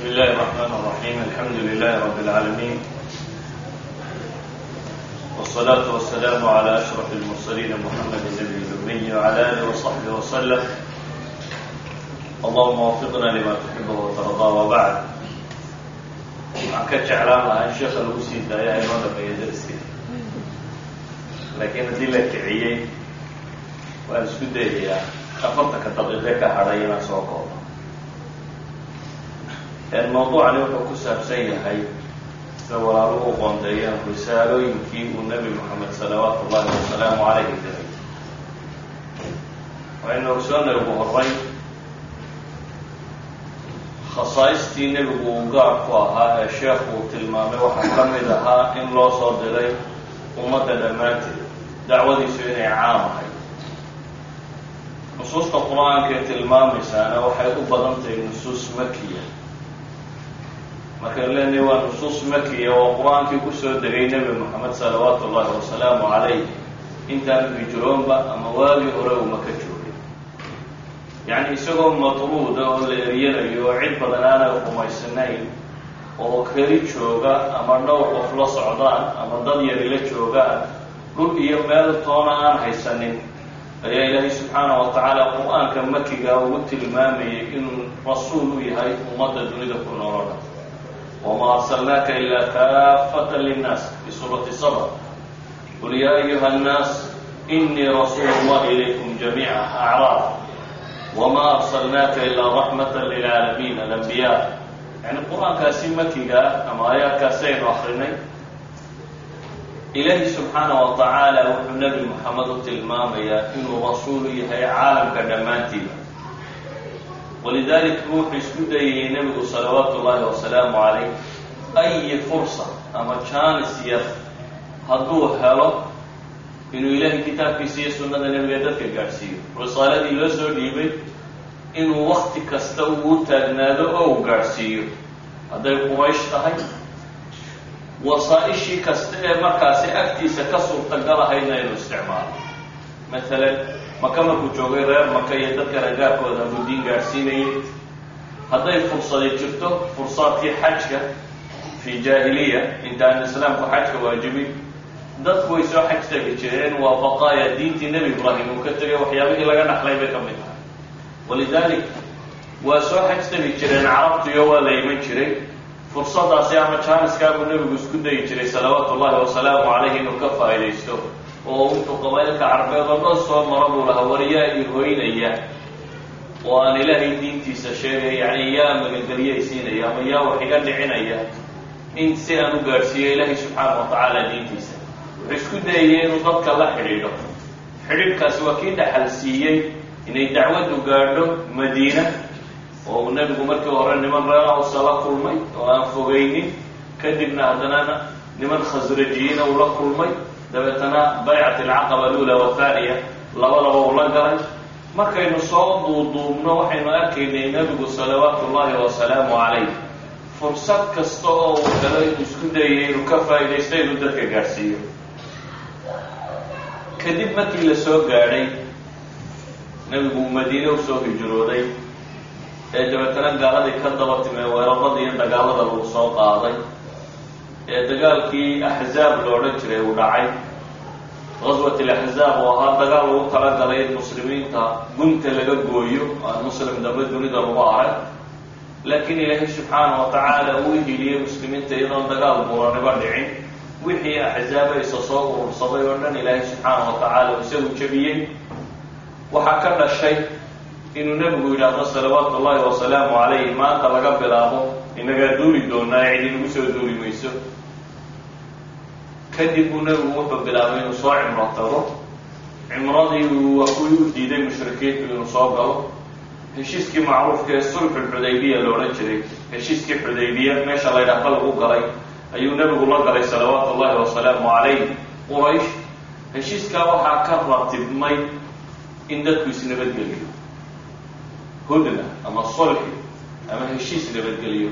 بسم الله الرحمن الرحيم الحمد لله رب العالمين والصلاة والسلام على أشرف المرسلين محمد النبي الأمي وعلى آله وصحبه وسلم اللهم وفقنا لما تحبه وترضى وبعد waxaan ka jeclaan lahaa in sheekha lagu sii daaya inoo dhameeyo darski laakiin haddii la kiciyey waan isku dayayaa afartanka daqiiqe ka hadhay inaan soo koobo mawduucani wuxuu ku saabsan yahay sida walaaluhu u qoondeeyeen risaalooyinkii uu nebi moxamed salawaatu ullahi wasalaamu calayhi diray waxaynu ogsoonay ugu horay khasaaistii nebigu uu gaar ku ahaa ee sheekhu uu tilmaamay waxaa ka mid ahaa in loo soo diray ummadda dhammaanteed dacwadiisu inay caam ahay nusuusta qur'aanka ee tilmaamaysaana waxay u badan tahay nusuus makiya markaynu leenahay waa nusuus makiya oo qur'aankii ku soo degay nebi moxamed salawaatu ullahi wasalaamu calayh. Intaanu hijroonba ama waagii hore uu maka joogay yacni isagoo matruuda oo la eryanayo oo cid badan aanay rumaysanayn oo keli jooga ama dhowr qof la socdaan ama dad yari la joogaan dhul iyo meel toona aan haysanin ayaa ilaahay subxaana wa tacaala qur'aanka makiga ugu tilmaamayay inuu rasuul u yahay ummadda dunida ku noolona wma arsalnaaka ila kaafata linnaas fi suurati sabr qul yaa ayuha nnaas inii rasuulu llahi ilaykum jamiica acraab wma arsalnaaka ilaa raxmata lilcaalamiin alambiya yani qur'aankaasi makiga ama aayaadkaasi aynu akrinay ilaahi subxaana wa tacaala wuxuu nebi moxamed u tilmaamayaa inuu rasuulu yahay caalamka dhammaantiiba walidalika wuxuu isku dayayay nebigu salawaatu ullahi wasalaamu calayh ayi fursa ama jaanis yar hadduu helo inuu ilaahay kitaabkiisa iyo sunnada nebiga dadka gaadhsiiyo risaaladii loo soo dhiibay inuu wakti kasta uu taagnaado oo uu gaadhsiiyo hadday quraysh tahay wasaa-ishii kasta ee markaasi agtiisa ka suurtagalahayna inuu isticmaalo maalan maka markuu joogay reer maka iyo dadka ragaarkooda buu diin gaadhsiinayay hadday fursadi jirto fursaadkii xajka fi jaahiliya intaan islaamku xajka waajibin. Dadku way soo xaj tegi jireen waa baqaaya diintii nebi ibraahim uu ka tegay waxyaabihii laga dhaxlay bay ka mid tahay. Walidalik waa soo xaj tegi jireen carabtiyo waa la iman jiray. Fursadaasi ama jaaniskaabuu nebigu isku dayi jiray salawaatu ullahi wasalaamu calayhi inuu ka faa'iidaysto oo intuu qabaa'ilka carbeed oo dhan soo maro buu lahaa wariyaa i hoynaya oo aan ilaahay diintiisa sheegay yani yaa magangelye siinaya ama yaa wax iga dhicinaya. In si aan u gaadhsiiyo ilaahay subxaana wa tacaala diintiisa. Wuxuu isku dayayay inuu dadka la xidhiidho. Xidhiidhkaasi waa kii dhaxal siiyey inay dacwaddu gaadho madiina oo uu nebigu markii hore niman reer awsa la kulmay oo aan fogaynin. Kadibna haddana niman khasrajiyiina uu la kulmay dabeetana baycat alcaqaba alula wathaniya labadaba uu la galay. Markaynu soo duuduubno waxaynu arkaynay nebigu salawaatu ullahi wasalaamu calayh. Fursad kasta oo uu inuu isku dayay inuu ka faa'iidaysto inuu dadka gaadhsiiyo kadib markii la soo gaadhay nebigu madiine u soo hijrooday ee dabeetana gaaladii ka daba timee weerarada iyo dagaalada lagu soo qaaday ee dagaalkii axzaab lo odhan jiray uu dhacay. Gaswat alaxzaab oo ahaa dagaal lagu talagalay in muslimiinta gunta laga gooyo aan muslim dambe dunida lagu arag laakiin ilaahay subxaana wa tacaala uu hiliyey muslimiinta iyadoon dagaal buuraniba dhicin. Wixii axzaaba isa soo urursaday oo dhan ilaahay subxaana wa tacaala isagu jebiyey. Waxaa ka dhashay inuu nebigu yidhaahdo salawaatu ullahi wasalaamu calayh maanta laga bilaabo inagaa duuli doonaa cid inagu soo duuli mayso kadib buu nebigu wuxuu bilaabay inuu soo cimro tago. Cimradii waa kuwii u diiday mushrikiintu inuu soo galo. Heshiiskii macruufka ee sulxulxudaybiya la odhan jiray heshiiskii xudaybiya meesha la ydhaahda lagu galay ayuu nebigu la galay salawaatu ullahi wasalaamu calayh quraysh heshiiskaa waxaa ka ratibmay in dadku isnabadgeliyo hudna ama sulxi ama heshiis nabadgeliyo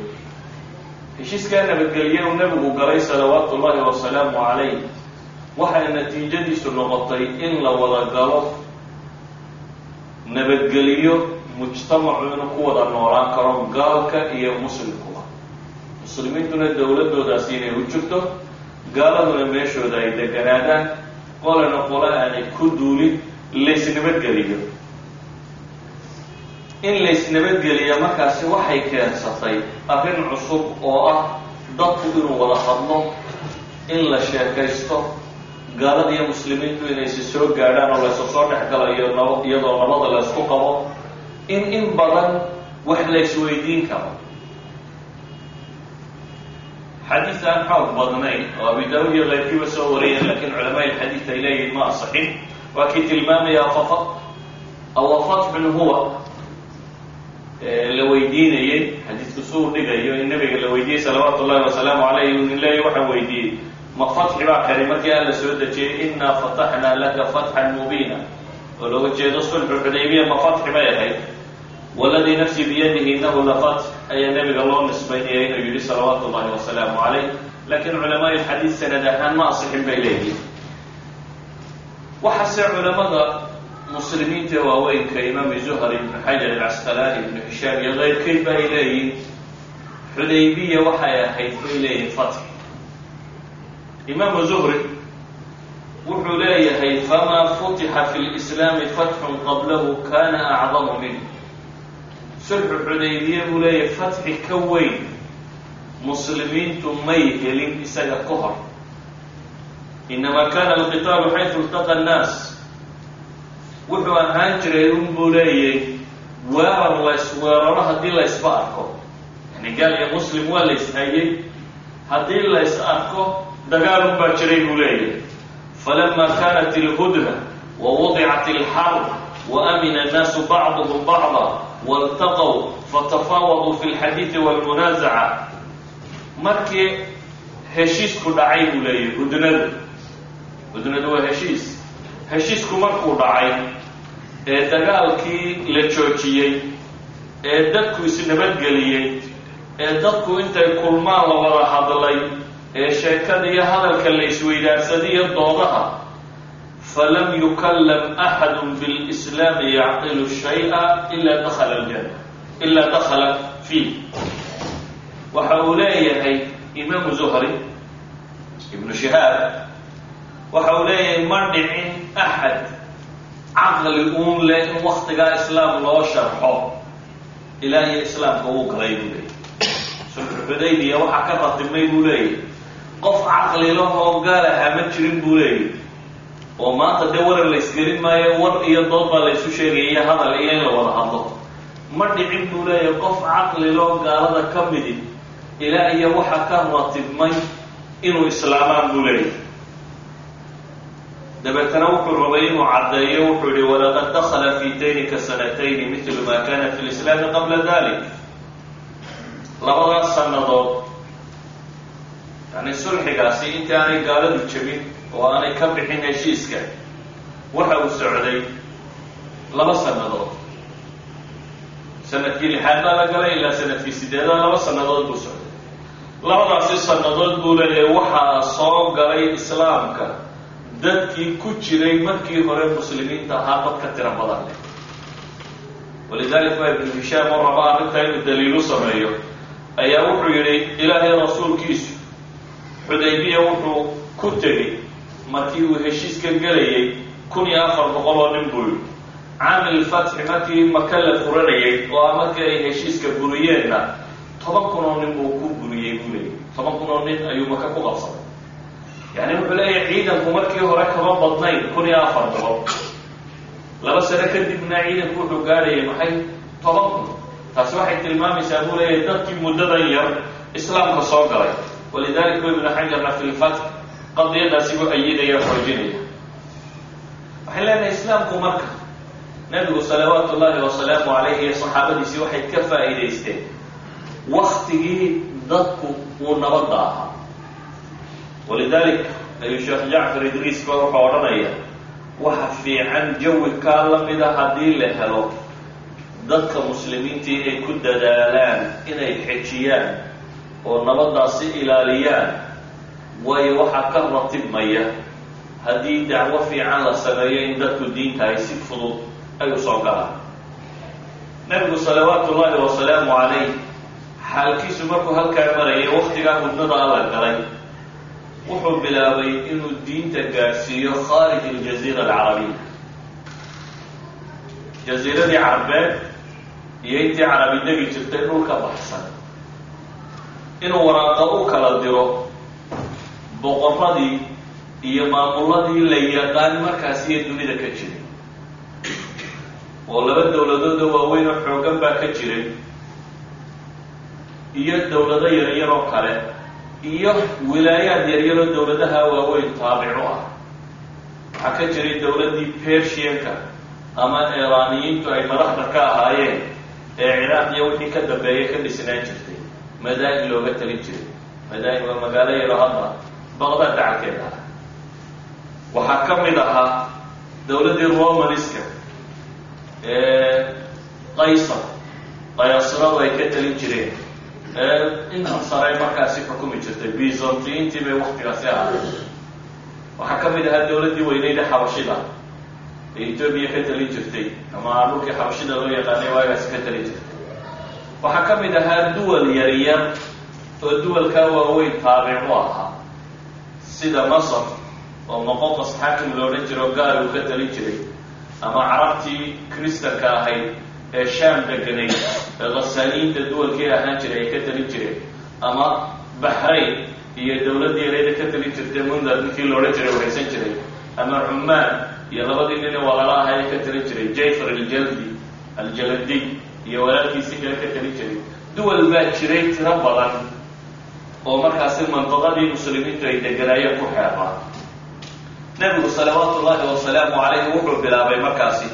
heshiiskaa nabadgelye uu nebigu galay salawaatu ullahi wasalaamu calayh. Waxay natiijadiisu noqotay in la wada galo nabadgeliyo mujtamacu inuu ku wada noolaan karo gaalka iyo muslimkuba muslimiintuna dowladoodaasi inay u jirto gaaladuna meeshooda ay deganaadaan qolana qole aanay ku duulin laysnabadgeliyo in laysnabadgeliya markaasi waxay keensatay arrin cusub oo ah dadku inuu wada hadlo in la sheekaysto gaalada iyo muslimiintu inaysi soo gaadhaan oo laysu soo dhex galayo nab iyadoo nabada laysku qabo in in badan wax laysweydiin karo. Xadiis aan xoog badnayn oo abi daawud iyo keyrkiiba soo wariyeen lakiin culamaai xadiid ay leeyihiin ma asaxin. Waa kii tilmaamaya fafa awa fatxun huwa la weydiinayey xadiisku suu dhigayo in nabiga la weydiiyey salawaatu ullahi wasalaamu calayh nin leeya waxaan weydiiyey. Ma fatxi baa kari markii alla soo dejiyey inaa fataxnaa laka fatxan mubiina. Oo looga jeedo sulxu xudaybiya ma fatxi bay ahayd. Waladii nafsii biyadihi inahu lafatx ayaa nabiga loo nisbaynaya inuu yihi salawaatu ullahi wasalaamu calayh. Lakiin culamaai xadiid sanad ahaan ma asixin bay leeyihiin waxaase culamada muslimiinta waaweynka imaam zuhri ibnu xajar alcasqalaani ibnu hishaam iyo keyrkeyd ba ay leeyihiin xudaybiya waxay ahayd bay leeyihiin fatxi. Imaamu zuhri wuxuu leeyahay famaa futixa fi lislaami fatxun qablahu kana acdamu minh sulxu xudaybiye buu leeyahay fatxi ka weyn muslimiintu may helin isaga ka hor. Inamaa kana alqitaalu xaytu iltaqa annaas wuxuu ahaan jiray un buu leeyay weerar lays weeraro haddii laysba arko. Yani gaal iyo muslim waa lays hayay haddii lays arko dagaalun baa jiray buu leeyahay falama kanat ilhudna wawadicat ilxarb waamina annaasu bacduhum bacda waltaqow fatafaawaduu fi lxadiidi walmunaazaca. Markii heshiisku dhacay buu leeyahy hudnadu. Hudnadu waa heshiis. Heshiisku markuu dhacay ee dagaalkii la joojiyey ee dadku isnabadgeliyey ee dadku intay kulmaan la wada hadlay ee sheekada iyo hadalka la isweydaarsadaiyo doodaha falam yukallam axadu bilslaami yacqilu shaya ila dakhala aljanna ilaa dakhala fiih waxa uu leeyahay imaamu zuhri ibnu shihaab waxa uu leeyahay ma dhicin axad caqli uun leh in waktigaa islaam loo sharxo ilaa iyo islaamka uu galay buu leeyahy sulxu xudaybiya waxaa ka ratibmay buu leeyahy qof caqli lahoo gaalaha ma jirin buu leeyahy oo maanta dee warar laysgelin maayo war iyo dood baa laysu sheegaya hadal iyo in la wada hadlo. Ma dhicin buu leeyahay qof caqli loo gaalada ka midi ilaa iyo waxa ka ratibmay inuu islaamaan buu leeyahy dabeetana wuxuu rabay inuu caddeeyo wuxuu yihi walaqad dakala fi daynika sanatayni mitlu ma kana fi lislaami qabla dalik labadaas sannadood yani sulxigaasi intii aanay gaaladu jebin oo aanay ka bixin heshiiska waxa uu socday laba sannadood. Sanadkii lixaad baa la galay ilaa sannadkii sideedaad laba sannadood buu socday. Labadaasi sannadood buu leeyahay waxaa soo galay islaamka dadkii ku jiray markii hore muslimiinta ahaa dad ka tiro badan. Leh walidalik baa ibnu hishaam oo raba arrintaa inuu daliilu sameeyo ayaa wuxuu yidhi ilaahay rasuulkiisu xudaybiya wuxuu ku tegey markii uu heshiiska gelayay kun iyo afar boqol oo nin buu yidhi caamil fatxi markii maka la furanayay oo a markii ay heshiiska buriyeenna toban kun oo nin buu ku buriyey buu leeyay toban kun oo nin ayuu maka ku qabsaday yani wuxuu leeyahay ciidanku markii hore kama badnayn kun iyo afar boqol laba sano kadibna ciidanku wuxuu gaadhayay maxay? Toban kun. Taasi waxay tilmaamaysaa buu leeyahay dadkii muddadan yar islaamka soo galay. Walidalik bu ibnu xajarna fi lfatx buu ayidaya xoojinaya. Waxay leenahay islaamku marka nabigu salawaatu ullahi wasalaamu calayhi iyo saxaabadiisii waxay ka faa'iidaysteen. Waktigii dadku uu nabadda ahaa walidalik ayuu sheekh jacfar idriis ba wuxuu odhanaya waxa fiican jawi kaa la mida haddii la helo. Dadka muslimiinta inay ku dadaalaan inay xejiyaan oo nabaddaasi ilaaliyaan waayo waxaa ka ratibmaya haddii dacwo fiican la sameeyo in dadku diinta ay si fudud ay u soo galaan. Nebigu salawaatu ullahi wasalaamu calayh xaalkiisu markuu halkaa marayay waktigaa hudnada alla galay wuxuu bilaabay inuu diinta gaadhsiiyo khaarij aljaziira alcarabiya jaziiradii carbeed iyo intii carabi degi jirtay dhulka baxsan. Inuu waraaqo u kala diro boqoradii iyo maamuladii la yaqaan markaas iyo dunida ka jiray oo laba dowladooda waaweyn oo xoogan baa ka jiray iyo dowlado yaryar oo kale iyo wilaayaad yaryaroo dowladaha waaweyn taabicu ah. Waxaa ka jiray dowladdii persianka ama iiraaniyiintu ay madaxda ka ahaayeen ee ciraaq iyo wixii ka dambeeya ka dhisnaan jirtay. Madaa-in looga talin jiray. Madaa-in waa magaalo yaro hadda baqdaad dacalkeeda ah. Waxaa ka mid ahaa dowladdii romaniska ee qaysar. Qayaasiradu ay ka talin jireen intan sare markaasi xukumi jirtay byzantiintii bay waktigaasi ahaayeen waxaa ka mid ahaa dowladdii weyneyda xabashida. Ee etoobiya ka talin jirtay ama dhulkii xabashida loo yaqaanay waagaasi ka talin jirtay. Waxaa ka mid ahaa duwal yaryar oo duwalkaa waaweyn taabic u ahaa. Sida masar oo moqoqos xaakim lo odhan jiro gaari uu ka talin jiray ama carabtii kristanka ahayd ee sham deganayd ee khasaaniyiinta duwalkii ahaan jiray ay ka talin jireen ama baxrayn iyo dowladdii yareeda ka talin jirtay mundar ninkii la odhan jiray waraysan jiray ama cumaan iyo labadii nin walala ahay ee ka talin jiray jayfar aljaldi aljaladiy iyo walaalkiisii kale ka talin jiray duwal baa jiray tiro badan oo markaasi mandaqadii muslimiintu ay deganaayeen ku xeeraa nebigu salawaatu ullahi wasalaamu calayhi wuxuu bilaabay markaasi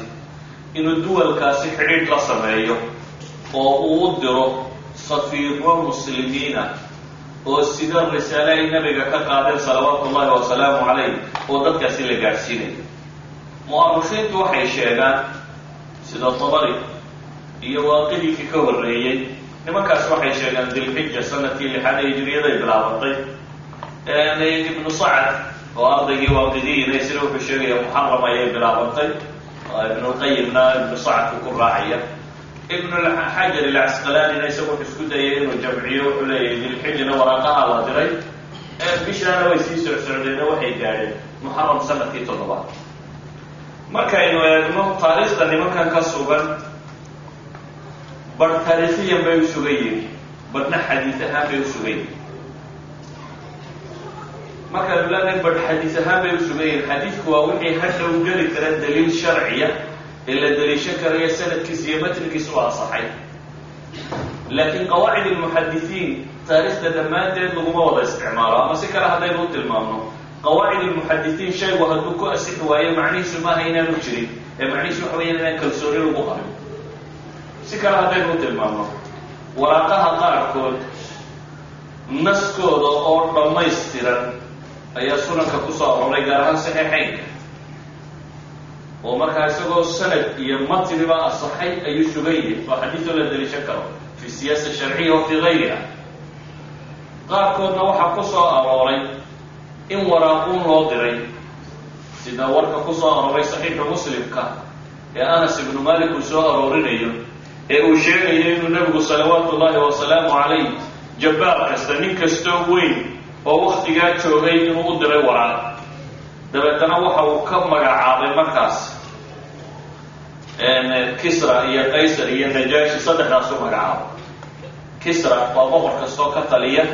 inuu duwalkaasi xidhiidh la sameeyo oo uu diro safiiro muslimiina oo sida risaale ay nabiga ka qaadeen salawaatu ullahi wasalaamu calayh oo dadkaasi la gaadhsiinayo mu'arikhiintu waxay sheegaan sida tabari iyo waaqidikii ka horreeyey nimankaas waxay sheegaan dilxija sannadkii lixaad ee hijiriyaday bilaabatay ibnu sacad oo ardaygii waaqidiyiina isna wuxuu sheegaya muxaram ayay bilaabatay ibnulqayimna ibnu sacadku ku raacaya ibnulxajar ilcasqalaanina isagu wuxuu isku dayay inuu jamciyo wuxuu leeyahay dilxijina waraaqaha la diray bishaana way sii socsocdeen oo waxay gaadheen muxaram sannadkii toddobaad markaynu eegno taariikhda nimankan ka sugan bar taariikhiyan bay u sugan yihiin barna xadiis ahaan bay u yihiin markaanu leenahay bar xadiis ahaan bay u sugan yihiin xadiidku waa wixii hadhow geli kara daliil sharciya ee la daliishan karayo sanadkiisa iyo matnigiisa u asaxay laakiin qawaacid almuxadisiin taariikhda dhammaanteed laguma wada isticmaalo ama si kale haddaynu u tilmaamno. Qawaacid almuxadisiin shaygu hadduu ku asixi waayo macnihiisu maaha inaanu jirin ee macnihiisu waxa weya inaan kalsooni lagu qabin si kale haddaynu u tilmaamno. Waraaqaha qaarkood naskooda oo dhammaystiran ayaa sunanka ku soo aroray gaar ahaan saxiixeynka oo markaa isagoo sanad iyo matniba asaxay ayuu sugan yihi oo xadiisoo la daliishan karo fi siyaasa sharciya wa fii gayriha. Qaarkoodna waxaa ku soo arooray in waraaquun loo diray sida warka ku soo arooray saxiixu muslimka ee anas ibnu malik uu soo aroorinayo ee uu sheegayo inuu nebigu salawaatu ullahi wasalaamu calayh jabbaar kasta nin kastoo weyn oo waktigaa joogay inuu u diray waraaq dabeetana waxa uu ka magacaabay markaas. Kisra iyo qaysar iyo najaashi saddexdaas u magacaabo kisra waa boqor kastoo ka taliya.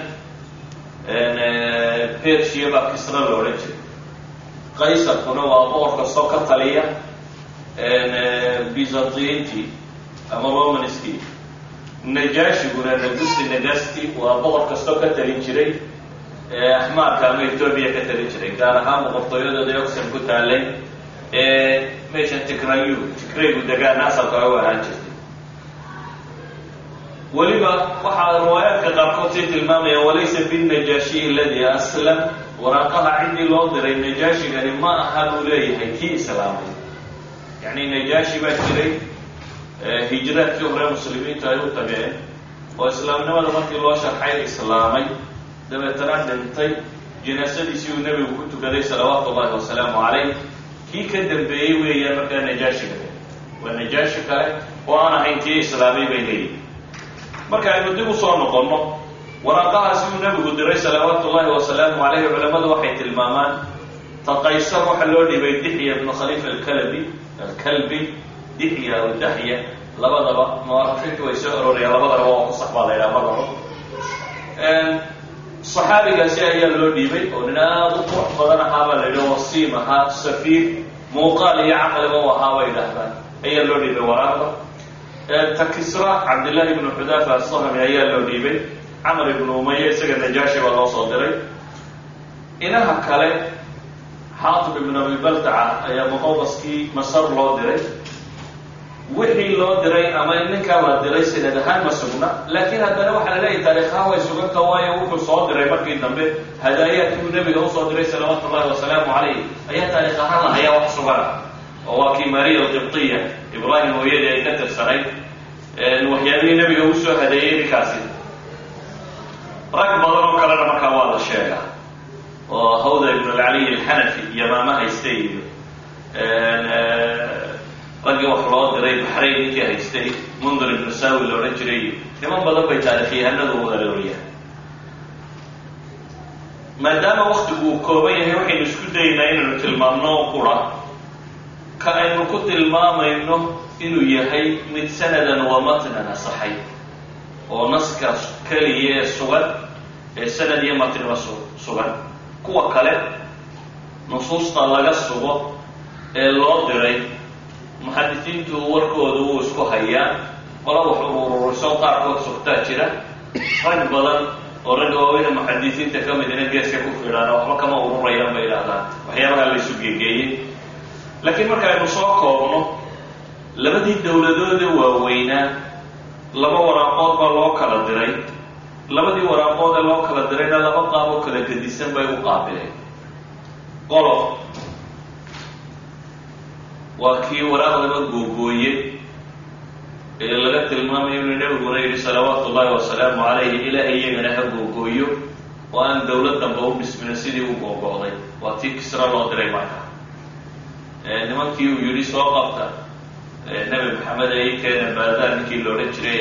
Persia baa kisra la odhan jiray. Qaysarkuna waa boqor kastoo ka taliya. Byzantiinti ama romanski najaashiguna nagusti nagasti waa boqor kastoo ka talin jiray axmaarka ama etoobiya ka talin jiray gaar ahaan boqortooyadooda oxen ku taalay ee meeshan tigrayu tigraygu degaana asalka u ahaan jirtay weliba waxaa riwaayaadka qaarkood sii tilmaamaya walaysa binnajaashiyi aladi aslam waraaqaha ciddii loo diray najaashigani ma aha buu leeyahay kii islaamay yacni najaashi baa jiray hijraadkii hore muslimiintu ay u tageen oo islaamnimada markii loo sharxay islaamay dabeetana dhintay jinaasadiisii uu nebigu ku tukaday salawaatu ullahi wasalaamu calayh kii ka dambeeyey weeyaan markaa najaashiga waa najaashi kale oo aan ahayn kii islaamay bay leeyihiin marka aynu dib u soo noqonno waraaqahaasi uu nebigu diray salawaatu ullahi wasalaamu calayhi culammadu waxay tilmaamaan taqaysar waxa loo dhibay dixya ibnu khalifa alkalabi alkalbi. Dixya aw dahya labadaba muwaarafiintu way soo ororayaan labadaba waa ku sax la yidhaha magaco saxaabigaasi ayaa loo dhiibay oo nin aada u qurux badan ahaabaa la yidhi wasiim ahaa safiir muuqaal iyo caqliba u ahaa bay idhaahdaan ayaa loo dhiibay waraaqda. Ta kisra cabdillahi ibnu xudaafa asahami ayaa loo dhiibay. Camar ibnu umaya isaga najaashi baa loo soo diray. Inaha kale xaatib ibn abi baltaca ayaa muqawqaskii masar loo diray wixii loo diray ama ninkaa la diray sanad ahaan ma sugna. Laakiin haddana waxaa la leeyahy taariikhaha way suganta waayo wuxuu soo diray markii dambe. Hadaayaadkii uu nebiga u soo diray salawaatu ullahi wasalaamu calayh ayaa taariikh ahaan la hayaa wax sugana oo waa kii maria alqibtiya ibraahim hooyadii ay ka tirsanayd waxyaabihii nebiga uu soo hadeeyey ninkaasi. Rag badan oo kalena markaa waa la sheegaa. Oo hawda ibn alcaliy alxanafi yamaama haystay iyo raggii wax loo diray baxrayn ninkii haystay mundir ibnu saawi la odhan jiray. Niman badan bay taarikhyahanadu u arooriyaan maadaama waktigu uu kooban yahay waxaynu isku daynaa inaynu tilmaamno qura. Ka aynu ku tilmaamayno inuu yahay mid sanadan wa matnan asaxay oo naska keliya ee sugan ee sanad iyo matniba sugan. Kuwa kale nusuusta laga sugo ee loo diray muxadisiintu warkooda wuu isku hayaa qola wax ururiso qaarkood sugtaa jira. Rag badan oo ragga waaweyne muxadisiinta ka midina geeska ku fiidhaan waxba kama ururayaan bay idhaahdaan waxyaabaha la isu laakiin markaaynu soo koobno labadii dowladoode waaweynaa laba waraaqood baa loo kala diray. Labadii waraaqood ee loo kala dirayna laba qaab oo kala gedisan bay u qaabileen. Qolo waa kii waraaqdaba googooye ee laga tilmaamayo inuu nebiguna yidhi salawaatu ullahi wasalaamu calayhi ilaahay iyagana ha googooyo oo aan dowlad u dhismina sidii u googo'day waa tii kisra loo diray marka. Nimankii uu yidhi soo qabta nebi maxamed ay keena baadaan ninkii la odhan jiray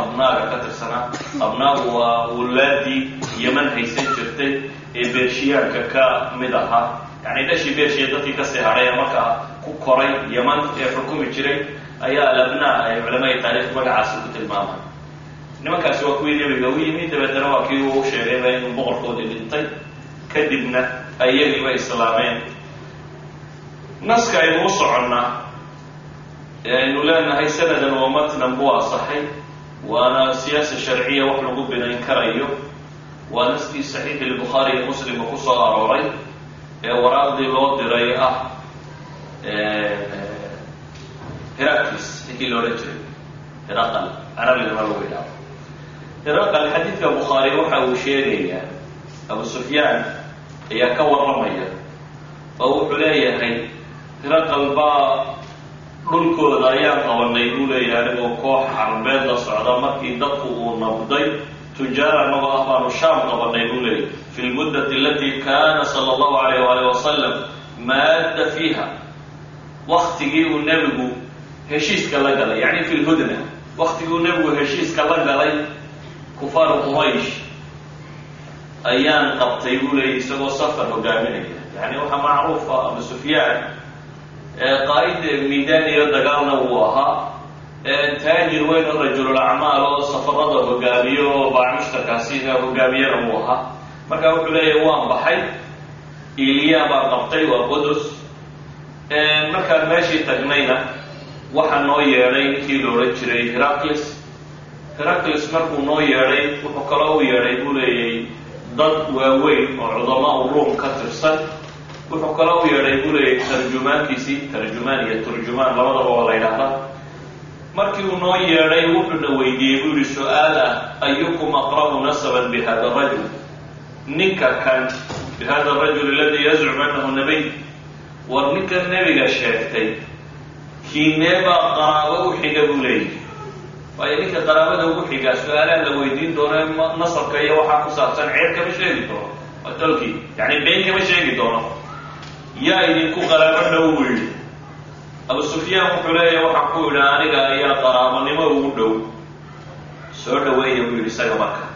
abnaaga ka tirsanaa abnaagu waa wulaadii yeman haysan jirtay ee beershiyaanka ka mid ahaa. Yani dhashii beershiya dadkii ka sii hadhay markaa koray yeman ee xukumi jiray ayaa alabnaa ay culamada taarikh magacaasi ku tilmaamaan nimankaasi waa kuwii nebiga u yimi dabeetana waa kii uu sheegayba inuu boqorkoodii dhintay. Kadibna ayagiiba islaameen. Naska aynu u soconnaa ee aynu leenahay sanadan wa matnan buu asaxay waana siyaasa sharciya wax lagu binayn karayo. Waa naskii saxiixi lbukhaari iyo muslimka ku soo arooray ee waraaqdii loo diray ah heraclis ninkii la odhan jiray heraqal carabigana lagu idhaabo heraqal xadiidka bukhaari waxa uu sheegayaa abu sufyaan ayaa ka warramaya oo wuxuu leeyahay heraqal baa dhulkooda ayaan qabanay buu leeyahay anigoo koox carbeed la socda markii dadku uu nabday tujaar anagoo ah baanu shaam qabanay buu leeyahy fi lmuddati alati kana sala allahu alayh waalih wasalam maadda fiiha waktigii uu nebigu heshiiska la galay yani fi lhudna waktigii uu nebigu heshiiska la galay kufaaru quraysh ayaan qabtay buu leeyahy isagoo safar hogaaminaya. Yani waxaa macruufa abu sufyaan qaa'id miidaaniyo dagaalna wuu ahaa taajir weyn oo rajululacmaal oo safarada hogaamiyo oo baacmushtarkaasina hogaamiyana wuu ahaa. Marka wuxuu leeyahay waan baxay iliya baan qabtay waa qudus markaan meeshii tagnayna waxaa noo yeedhay ninkii la odhan jiray heraclis heraclis markuu noo yeedhay wuxuu kaloo u yeedhay buu leeyay dad waaweyn oo cudamaa ruum ka tirsan. Wuxuu kaloo u yeedhay buu leeyay tarjumaankiisii tarjumaan iyo turjumaan labadaba oo la ydhaahda markii uu noo yeedhay wuxuuna weydiiyey buu yihi su'aal ah ayukum aqrabu nasaban bihada rajul? Ninka kan bihada arajul aladi yazcum anahu nabiy war ninkan nebiga sheegtay kiinee baa qaraabo u xiga buu leeyahy waayo ninka qaraabada ugu xigaa su'aalaha la weydiin doono nasabka iyo waxaa ku saabsan ceeb kama sheegi doono waa yani been kama sheegi doono yaa idinku qaraabo dhow buu yidhi abu sufyaan wuxuu leeyahay waxaan ku yidhi aniga ayaa qaraabanimo ugu dhow soo dhaweeya buu yidhi isaga marka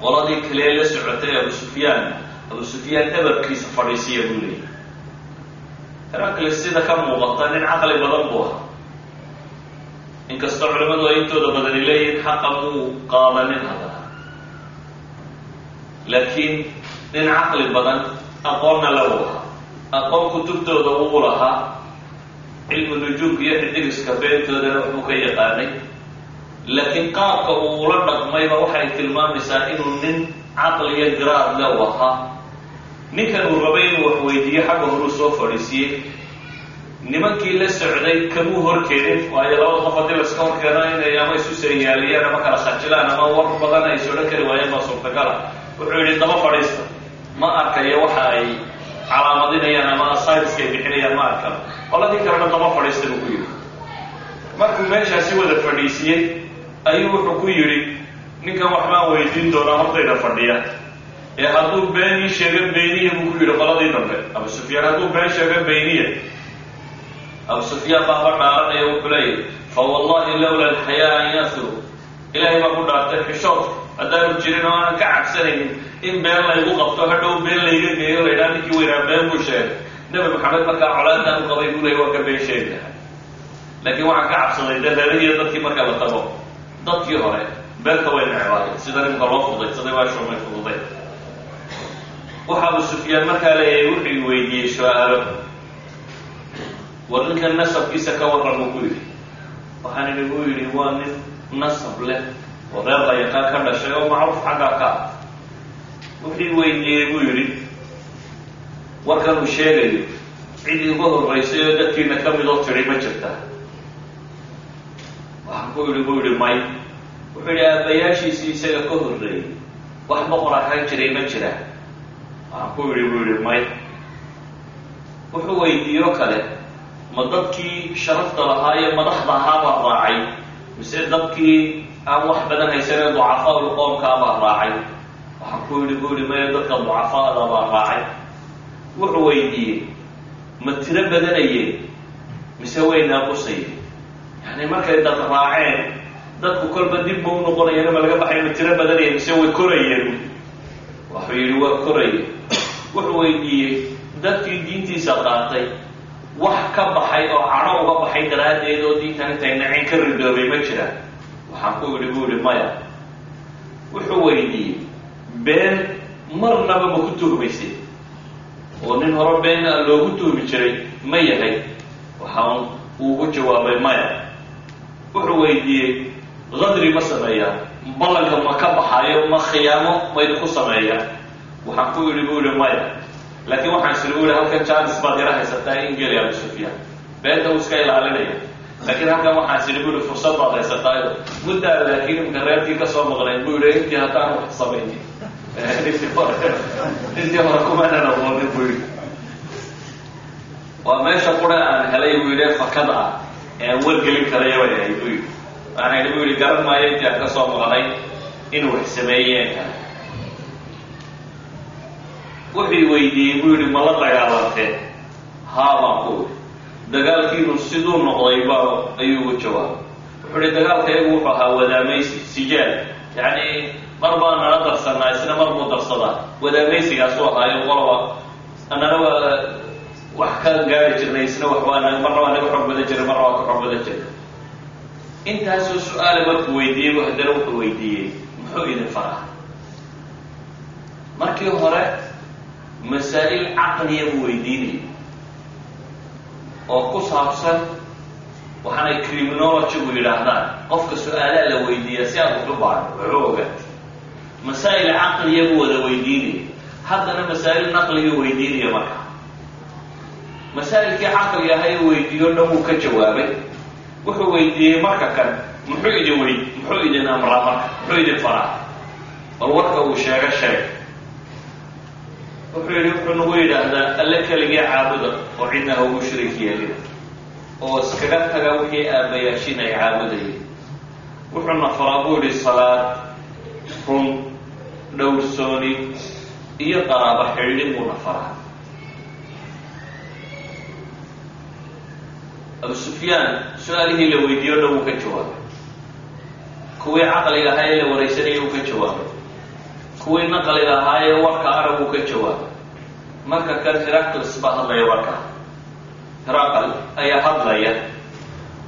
qoladii kalee la socotay abu sufyaan abu sufyaan dhabarkiisa fadhiisiya buu leeyahy herakles sida ka muuqata nin caqli badan buu ahaa. Inkastoo culimmadu ay intooda badani leeyihiin xaqa muu qaadanin haddana laakiin nin caqli badan aqoonna la u ahaa aqoon kutubtooda uu lahaa. Cilmu nujuumka iyo xidigiska beentoodana wuxuu ka yaqaanay. Laakiin qaabka uu ula dhaqmayba waxay tilmaamaysaa inuu nin caqliyo garaad le u ahaa ninkan uu rabay inuu wax weydiiyo xagga horuu soo fadhiisiyey nimankii la socday kamuu horkeenin waayo labada qof haddii laska horkeeno inay ama isu seeyaaliyaan ama kala khajilaan ama war badan ay sodhan kari waayeen baa suurtagala. Wuxuu yidhi daba fadhiista ma arkayo waxa ay calaamadinayaan ama scienska ay bixinayaan ma arkan qoladii kalena daba fadhiista buu ku yidhi. Markuu meeshaasi wada fadhiisiyey ayuu wuxuu ku yidhi ninkan wax baan weydiin doonaa hortayda fadhiya ee hadduu been ii sheega beeniya buu ku yidhi qoladii dambe abu sufyaan hadduu been sheega beeniya abu sufyaan baaba dhaaranaya wuxuu leeyahy fa wallahi lawla alxayaa an yasru ilaahay baa ku dhaartay xishood haddaanu jirin oo aanan ka cabsanaynin in been laygu qabto hadhow been layga geeyo laydhaa ninkii weynaa been buu sheegay nebi maxamed markaa colaadaan u qabay buu leeyay waa ka been sheegi lahaa laakiin waxaan ka cabsaday dee reerihiiyo dadkii marka la tago dadkii hore beenta way necbaayeen sida nimka loo fudaysaday waa shumay fududay waxa abu sufyaan markaa leeyahay wuxuu weydiiyey su'aalo war ninkan nasabkiisa ka warran buu ku yidhi. Waxaan idhi buu yidhi waa nin nasab leh oo reer layaqaan ka dhashay oo macruuf xaggaa ka ah. Wuxuu weydiiyey buu yidhi warkan uu sheegayo cid iga horraysay oo dadkiina ka midoo tidhi ma jirta. Waxaan ku yidhi buu yidhi may. Wuxuu yidhi aabbayaashiisii isaga ka horreeyey wax boqor ahaan jiray ma jira waxaan ku yidhi buu yidhi may wuxuu weydiiyo kale ma dadkii sharafta lahaa iyo madaxda ahaabaa raacay mise dadkii aan wax badan haysanee ducafaadu qoomkaabaa raacay waxaan ku yidhi buu yidhi maya dadka ducafaada baa raacay wuxuu weydiiyey ma tiro badanayeen mise way naaqusayeen yani markay dad raaceen dadku kolba dib ma u noqonayeen ma laga baxay ma tiro badanayeen mise way korayeen waxuu yidhi waa korayeen wuxuu weydiiyey dadkii diintiisa qaatay wax ka baxay oo cadho uga baxay daraaddeed oo diintan intay nacin ka ridoobay ma jiraan. Waxaan ku yidhi buu yidhi maya wuxuu weydiiyey been marnaba ma ku tuhmaysay. Oo nin hore beena loogu tuhmi jiray ma yahay. Waxaan uugu jawaabay maya wuxuu weydiiyey qadri ma sameeyaa ballanka ma ka baxayo ma khiyaamo maydinku sameeyaa waxaan ku yidhi buu yihi maya laakiin waxaan isiri u yihi halkan jaanis baad yara haysataa in geli abu sufyaan beenta uu iska ilaalinaya laakiin halkan waxaan isiri bu yihi fursad baad haysataayo muddaa laakiin imka reerkii ka soo maqnayn buu yihi intii haddaan wax samaynin intii hore kumaanan aqoonin buu yihi waa meesha qura aan helay buu yidhi fakada ah ee aan wargelin karaya bay ahayd buu yidhi waxaan bu yihi garan maayo intii aan ka soo maqnay inuu wax sameeyeen wuxuu weydiiyey buu yihi ma la dagaalanteen haa baan ku uri. Dagaalkiinu siduu noqday ba ayuu ugu jawaabay. Wuxuu ihi dagaalka iyagu wuxuu ahaa wadaamaysi sijaal. Yacni mar baa nala darsanaa isna mar buu darsadaa. Wadaamaysigaasuu ahaayo qoloba annana waa wax ka gaari jirnay isna wax waa marna waa naga xoog badan jiray marna waa ka xoog badan jiray. Intaasoo su'aala markuu weydiiyey haddana wuxuu weydiiyey. Muxuu idin faraa markii hore masaa'il caqliya buu weydiinayay. oo ku saabsan waxaanay criminologygu yidhaahdaan. Qofka su'aalaa la weydiiya si aad waxu baadho waxu ogaatay masaa'il caqliya buu wada weydiinayay. Haddana masaa'il naqliga weydiinaya marka. Masaa'ilkii caqli ahay weydiiyo dhan wuu ka jawaabay. Wuxuu weydiiyey marka kan muxuu idin wey muxuu idin amraa marka muxuu idin faraa. Bal warka uu sheego sheeg wuxuu yidhi wuxuu nagu yidhaahdaa alle keligii caabuda oo cidna ha ugu shirig yeelina oo iskaga taga wixii aabbayaashin ay caabudayeen. Wuxuuna faraa buu yidhi salaad run dhowrsooni iyo qaraabo xidhiidhin buuna faraa abu sufyaan su'aalihii la weydiiyo o dhan wuu ka jawaabay. Kuwii caqliga ahaa ee la waraysanayay wuu ka jawaabay kuwii naqliga ahaa ee warka wuu ka jawaabay marka kan heracles baa hadlaya warkaa heraqal ayaa hadlaya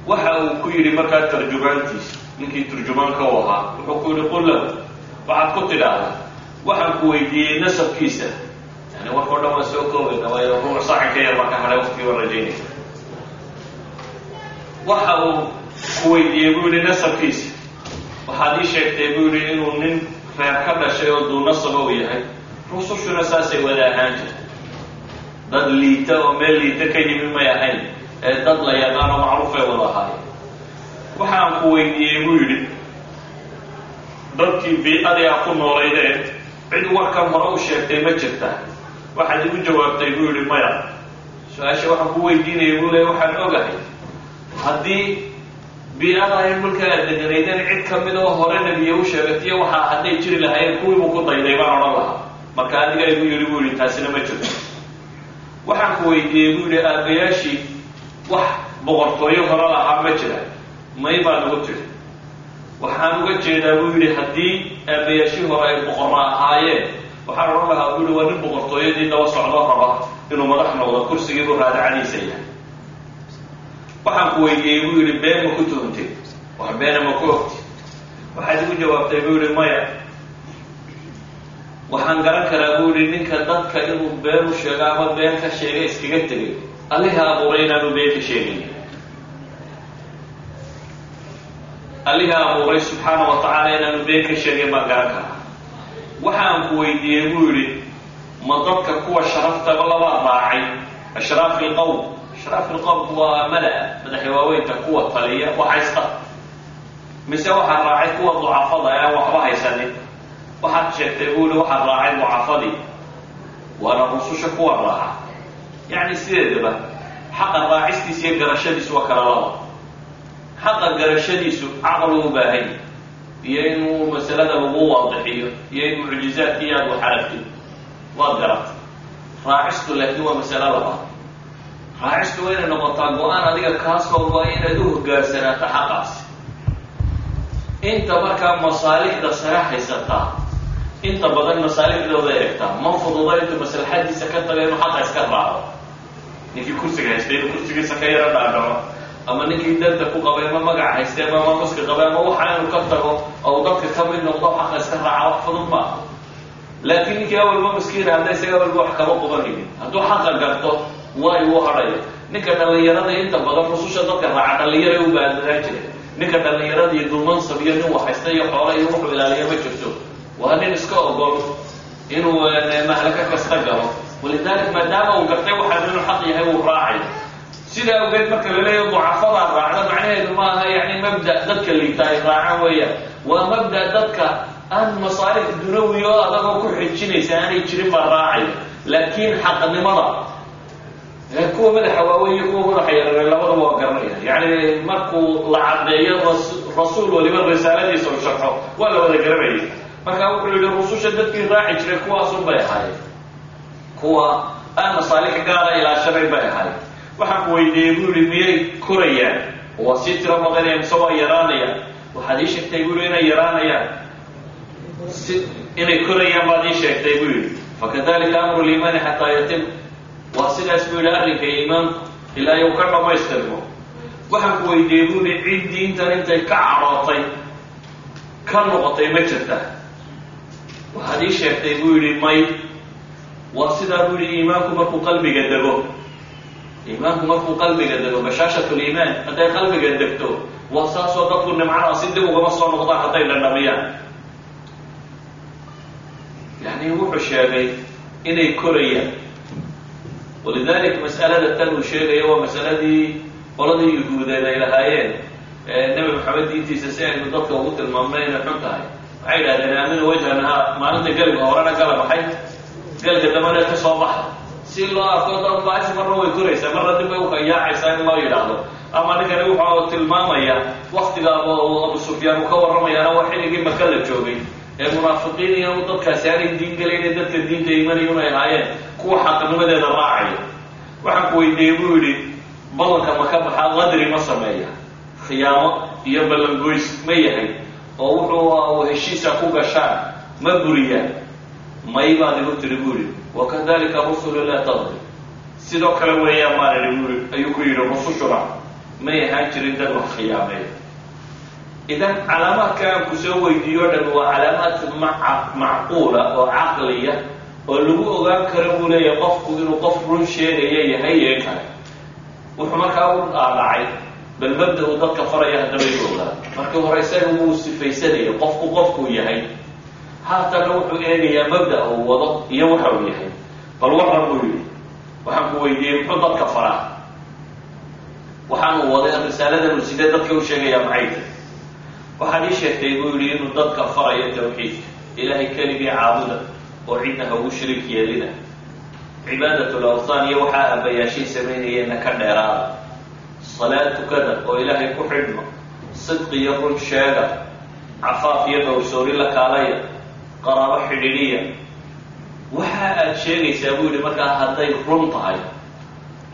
waxa uu ku yidhi markaa tarjumaantiisa ninkii turjumaanka u ahaa wuxuu ku yidhi qul lahu waxaad ku tidhaahdaa waxaan ku weydiiyey nasabkiisa yani warka o dhan waa soo koobeyna waayo ruux saaxin ka yar baa ka hadhay rajaynaya waxa uu ku weydiiyey buu yihi nasabkiisa waxaad ii sheegtay buu yihi inuu nin ka dhashay oo duu nasaba u yahay rusushuna saasay wada ahaan jirta dad liita oo meel liita ka yimi may ahayn ee dad la yaqaano macruufay wada ahaayeen waxaan ku weydiiyey buu yidhi dadkii bii-adii a ku noolaydeen cid warkan hore u sheegtay ma jirtaa waxaad igu jawaabtay buu yidhi maya. Su'aasha waxaan ku weydiinaya buu leey waxaan ogahay haddii bii-adahay dhulka aad deganaydeen cid ka mid oo hore nebiye u sheegatiyo waxaa hadday jiri lahaayeen kuwiibuu ku dayday baan odhan lahaa. Marka adiga igu yidhi buu yidhi taasina ma jirto. Waxaan ku weydiiyey buu yidhi aabayaashii wax boqortooyo hore lahaa ma jira. May baan ugu tiri. Waxaan uga jeedaa buu yidhi haddii aabayaashii hore ay boqorra ahaayeen waxaan odhan lahaa buu yihi waa nin boqortooyadii daba socdo raba inuu madax noqdo kursigiibuu raadacadiisa yahay waxaan ku weydiiyey buu yidhi been ma ku tuhumtay wax beena ma ku ogti waxaad igu jawaabtay buu yihi maya waxaan garan karaa buu yihi ninka dadka inuu been u sheego ama been ka sheega iskaga tegay allihii abuuray inaanu been ka sheegin. Allihii abuuray subxaana wa tacaala inaanu been ka sheegin baan garan karaa. Waxaan ku weydiiyey buu yidhi ma dadka kuwa sharaftaba labaa raacay ashraafi ilqowm ashraafi ilqowm waa mala-a madaxi waaweynta kuwa taliya waxhaysta mise waxaa raacay kuwa ducafada ee waxba haysanin waxaad sheegtay buu yihi waxaad raacay ducafadii waana rususha kuwa raaca yacni sideedaba xaqa raacistiisa iyo garashadiisu waa kala laba xaqa garashadiisu caqli u baahan iyo inuu masalada lagu waadixiyo iyo in mucjizaadkii aad wax aragtid waad garata raacistu laakiin waa masalo labaad raacistu waa inay noqotaa go'aan adiga kaasoo waa inaad u hogaansanaato xaqaasi inta markaa masaalixda sare haysataa inta badan masaalixdooda eegtaa ma fududa intuu maslaxadiisa ka taga inuu xaqa iska raaco. Ninkii kursiga haystay inuu kursigiisa ka yaro dhaadhaco ama ninkii danta ku qabay ama magac haystay ama maamuska qabay ama waxa inuu ka tago ou dadka ka mid noqdo xaqa iska raaca wax fudud maaha laakiin ninkii awalba miskiina hadda isaga awalba wax kama qubanaynin. Hadduu xaqa garto way u hadhaya ninka dhallinyarada inta badan rususha dadka raaca dhallinyara u baadanaan jira ninka dhallinyarada iyo dulmansab iyo nin wax haysta iyo xoola iyo wuxuu ilaaliya ma jirto. Waa nin iska ogol inuu mahlaka kasta galo. Walidalik maadaama uu gartay waxaa inuu xaq yahay uu raacayo sidaa awgeed marka laleeyahy ducafadaa raacda macnaheedu maaha yani mabda dadka liita ay raacaan weeyaan waa mabda dadka aan masaalix dunawi oo adagoo ku xijinaysa aanay jirin baa raacaya laakiin xaqnimada kuwa madaxa waaweyn kuwa madaxa yarare labadaba waa garanaya yani markuu la caddeeyo rasuul waliba risaaladiisa u sharxo waa la wada garanayay marka wuxuu yihi rususha dadkii raaci jiray kuwaasun bay ahaayeen. Kuwa aan masaalix gaara ilaashanayn bay ahaayeen. Waxaan ku weydiiyey buu yihi miyay korayaan? Waa sii tiro badanaya mise waa yaraanayaan. Waxaad ii sheegtay buu yihi inay yaraanayaan. Inay korayaan baad ii sheegtay buu yihi fakadalika amru liimaani xataa yatim waa sidaas buu yihi arrinka iimaanku ilaa iyu ka dhammaystirmo waxaan ku weydiiyey buu yihi cid diintan intay ka cadhootay ka noqotay ma jirta waxaad ii sheegtay buu yihi may waa sidaa buu yihi iimaanku markuu qalbiga dego iimaanku markuu qalbiga dego bashaashat liimaan hadday qalbiga degto waa saasoo dadku nimcada si dib ugama soo noqdaan hadday dhandhamiyaan yani wuxuu sheegay inay korayaan walidalik mas'alada tan uu sheegaya waa masaladii qoladii yuhuudeed ay lahaayeen nebi maxamed diintiisa si aynu dadka ugu tilmaamnay inay xun tahay waxay yidhahdeen aaminu wajha nahaar maalinta gelga horena gala maxay gelga dambana ka soo baxa si loo arko dad baashi marna way koraysaa marna dib bay ukayaacaysaa in loo yidhaahdo ama ninkani wuxuu tilmaamaya waktigaaba uu abu sufyaan uu ka warramayaana waa xilligii maka la joogay ee munaafiqiin iyo dadkaasi aanay diin gelayna dadka diinta imanaya unay ahaayeen kuwa xaqnimadeeda raacaya waxaan ku weydiiyey buu yidhi ballanka ma ka baxaa qadri ma sameeya. Khiyaamo iyo ballangoys ma yahay oo wuxuu heshiisa ku gashaan ma buriyaan may baad igu tiri bu yihi wakadalika rusulu laa tadri sidoo kale weeyaan maan idhi bu i ayuu ku yidhi rusushuna may ahaan jirin dad wax khiyaameeya. Idan calaamaadka aan ku soo weydiiyo o dhan waa calaamaad macquula oo caqliya oo lagu ogaan karo buu leeyahay qofku inuu qof run sheegaya yahay ee kale wuxuu markaa u dhaadhacay bal mabda uu dadka faraya haddaba inu ogaa markii hore isaga wuu sifaysanaya qofku qofkuu yahay haatana wuxuu eegayaa mabda uu wado iyo waxa uu yahay bal waran buu yidhi waxaan ku weydiiyey muxuu dadka faraa waxaanu waday risaaladan uu sidee dadka u sheegayaa maxay tahy waxaad ii sheegtay buu yidhi inuu dadka farayo tawxiidka ilaahay keligii caabuda oo cidna ugu shariik yeelina. Cibaadatul awthaan iyo waxaa aabbayaashay samaynayeenna ka dheeraada salaad tukada oo ilaahay ku xidhma sidqi iyo run sheega cafaaf iyo dhowrsoori la kaalaya qaraabo xidhiidhiya. Waxa aad sheegaysaa buu yidhi markaa hadday run tahay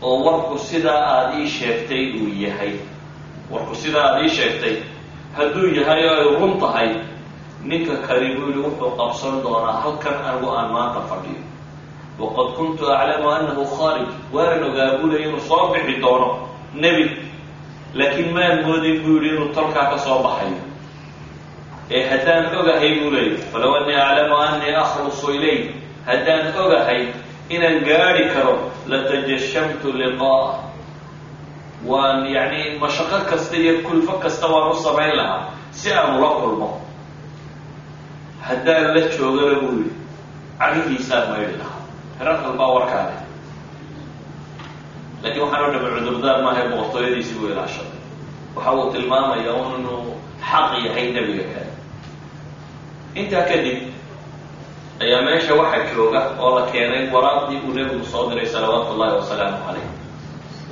oo warku sidaa aada ii sheegtay uu yahay. Warku sidaa aada ii sheegtay. Hadduu yahay oo ay run tahay ninka kali buu yihi wuxuu qabsan doonaa halkan anigu aan maanta fadhiyo. Waqad kuntu aclamu annahu khaarij waanan ogaa buu leey inuu soo bixi doono nebi. Laakiin maan moodin buu yihi inuu tolkaa ka soo baxayo. Ee haddaan ogahay buu leeyay falow annii aclamu annii akhlusu ilayh. Haddaan ogahay inaan gaadhi karo latajashamtu liqaa'ah waan yacni mashaqo kasta iyo kulfo kasta waan u samayn lahaa si aan ula kulmo haddaan la joogana buu yihi carihiisaan maydhi lahaa. Heraqal baa warkaale laakiin waxaan o dhama cudurdaar maahay boqortooyadiisii buu ilaashaday waxa uu tilmaamaya inuu xaq yahay nebiga kale intaa kadib ayaa meesha waxa jooga oo la keenay waraaqdii uu nebigu soo diray salawaatu ullahi wasalaamu calayh.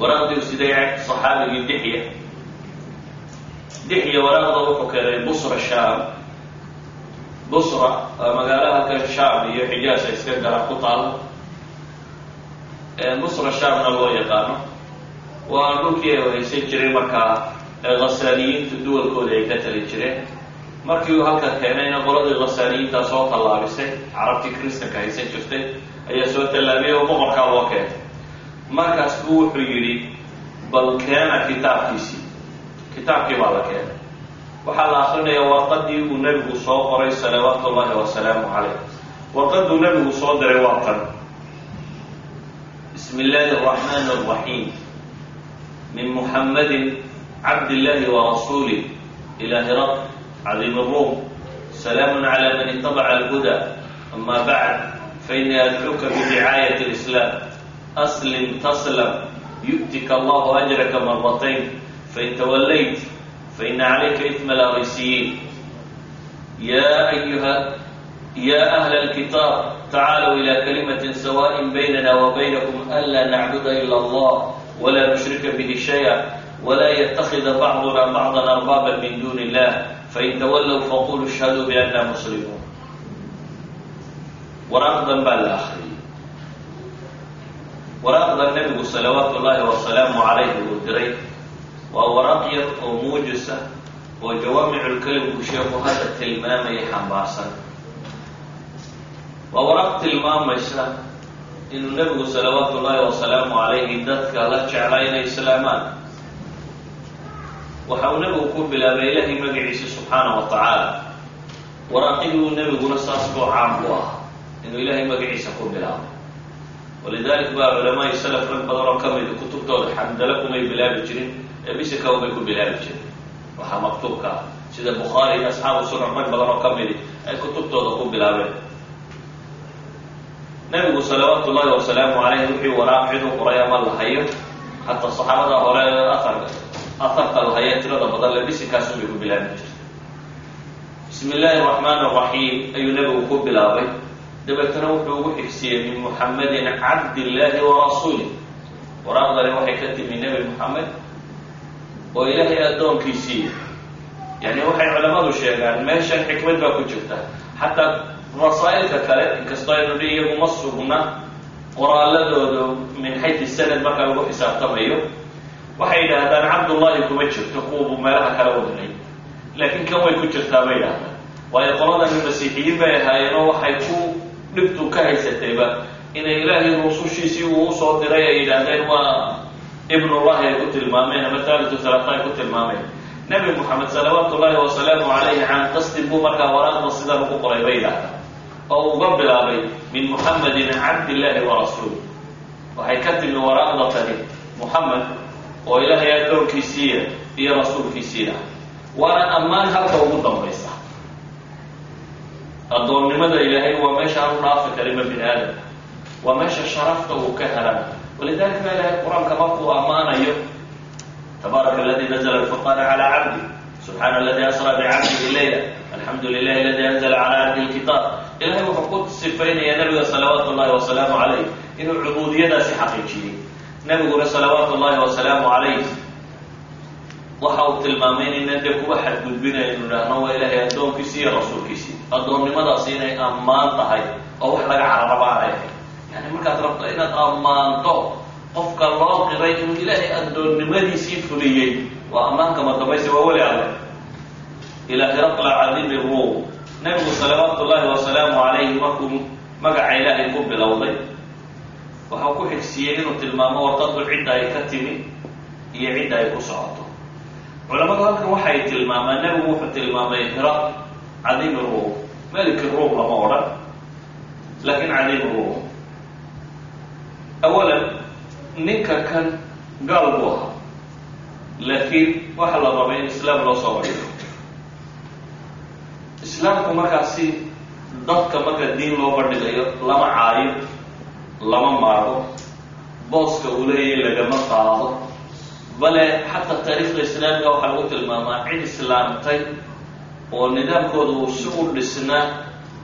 Waraaqdii uu siday saxaabigii dixya dixya waraaqda wuxuu keenay busra shaam busra magaalaha kan shaam iyo xijaasa iska gara ku taalo busra shaamna loo yaqaano. Waa dhulkii ay haysan jiray markaa khasaaniyiintu duwalkooda ay ka tali jireen. Markii uu halka keenayna qoladii khasaaniyiintaa soo tallaabisay carabtii kristanka haysan jirtay ayaa soo tallaabiyay oo boqorkaa loo keenay markaas buu wuxuu yidhi bal keena kitaabkiisii. Kitaabkii baa la keenay waxaa la akrinaya warqadii uu nebigu soo qoray salawaatu ullahi wasalaamu calayh warqaduu nebigu soo diray waa tan bismi illaahi araxmaani araxiim min muxammadin cabd illahi warasuulih ila hiraq cadiim الrum salaamu clى man itabaca alhuda ama bacd fainii adcuka bidicaayaة اlislaam aslim taslam yu'tika allahu ajraka maratayn fain tawallayt فإن عليك إثم الأريسيين يا أيها يا أهل الكتاب تعالوا إلى كلمة سواء بيننا وبينكم ألا نعبد إلا الله ولا نشرك به شيئا ولا يتخذ بعضنا بعضا أربابا من دون الله فإن تولوا فقولوا اشهدوا بأننا مسلمون waraaqdan baa la akriyey waraaqdan nebigu salawaatu ullaahi wasalaamu calayhi waa waraaq yar oo muujisa oo jawaamiculkelimku sheeku hadda tilmaamaya xambaarsan waa waraaq tilmaamaysa inuu nebigu salawaatu ullaahi wasalaamu calayhi dadka la jeclaa inay islaamaan waxa uu nebigu ku bilaabay ilaahay magaciisa subxaana wa tacaala waraaqiduu nebiguna saas buu caan ku ah inuu ilaahay magaciisa ku bilaabo walidalik baa culamaai salaf rag badan oo ka mida kutubtooda xamdalo kumay bilaabi jirin ee bisikaw bay ku bilaabi jirin waxaa maktuubka ah sida bukhaari iyo asxaabu sunan rag badan oo ka midi ay kutubtooda ku bilaabeen nebigu salawaatu ullahi wasalaamu calayh wixii waraaq ciduu qoray ama la hayo hataa saxaabada hore aar aharka la haya tirada badan le bisikaasun bay ku bilaabi jirtay bismi illaahi araxmaan araxiim ayuu nebigu ku bilaabay dabeetana wuxuu ugu xigsiiyey min muxammadin cabdillaahi wa rasuulih waraaqdani waxay ka timi nebi moxamed oo ilaahay addoonkiisii yani waxay culammadu sheegaan meeshan xikmad baa ku jirta. Xataa rasaa'ilka kale inkastoo aynu dhi iyagu ma sugna qoraaladooda min xayti sanad marka lagu xisaabtamayo waxay yidhaahdaan cabdullahi kuma jirto kuwabuu meelaha kale u diray laakiin kan way ku jirtaa bay yidhahdaan waayo qoladani masiixiyiin bay ahaayeen oo waxay ku dhibtu ka haysatayba inay ilaahay rusushiisii uu u soo diray ay yidhaahdeen waa ibnullahi ay ku tilmaameen ama thalitu halaata ay ku tilmaameen. Nebi moxamed salawaatu ullahi wasalaamu calayhi can qasdin buu markaa waraaqda sidan ugu qoray bay yidhaahdaa. Oo uga bilaabay min muxamedin cabdillahi wa rasuul waxay ka timi waraaqda tani muxamed oo ilaahay addoonkiisiiya iyo rasuulkiisiina waana ammaan halka ugu dambaysa. Addoonnimada ilaahay waa meesha aanu dhaafi karima bini aadam. Waa meesha sharafta uu ka helan walidalika baa ilahay qur'aanka markuu ammaanayo tabaaraka aladi nazla alfurqana cala cabdi subxaana aladi asra bicabdihi leyla alxamdu lilahi aladi anzla cala cabdi lkitaab ilahay wuxuu ku sifaynaya nabiga salawaatu llahi wasalaamu calayh inuu cubuudiyadaasi xaqiijiyey nabiguna salawaatu llahi wasalaamu calayh waxa uu tilmaamay inaynan dee kuwa xadgudbinay inu idhaahno waa ilaahay addoonkiisii iyo rasuulkiisii addoonnimadaasi inay ammaan tahay oo wax laga cararabaanay ahay markaad rabto inaad ammaanto qofka loo qiray inuu ilaahay addoonnimadiisii fuliyey waa ammaanka madabayse waa weli alle. Ilaa hiraqla cadiimi ruum nabigu salawaatu llahi wasalaamu calayhi markuu magaca ilaahay ku bilowday waxau ku xigsiiyey inuu tilmaamo warqadu cidda ay ka timi iyo cidda ay ku socoto. Culamadu halkan waxay tilmaamaan nebigu wuxuu tilmaamay hiraq cadiimi ruum meliki ruum lama odhan laakiin cadiimi ruum awalan ninka kan gaal buu ahaa. laakiin waxa la rabay in islaam loo soo badhigo islaamku markaasi dadka marka diin loo bandhigayo lama caayo lama maago booska uu leeyahay lagama qaado. Bale xataa taariikhda islaamiga waxaa lagu tilmaamaa cid islaamtay oo nidaamkooda uu si u dhisnaa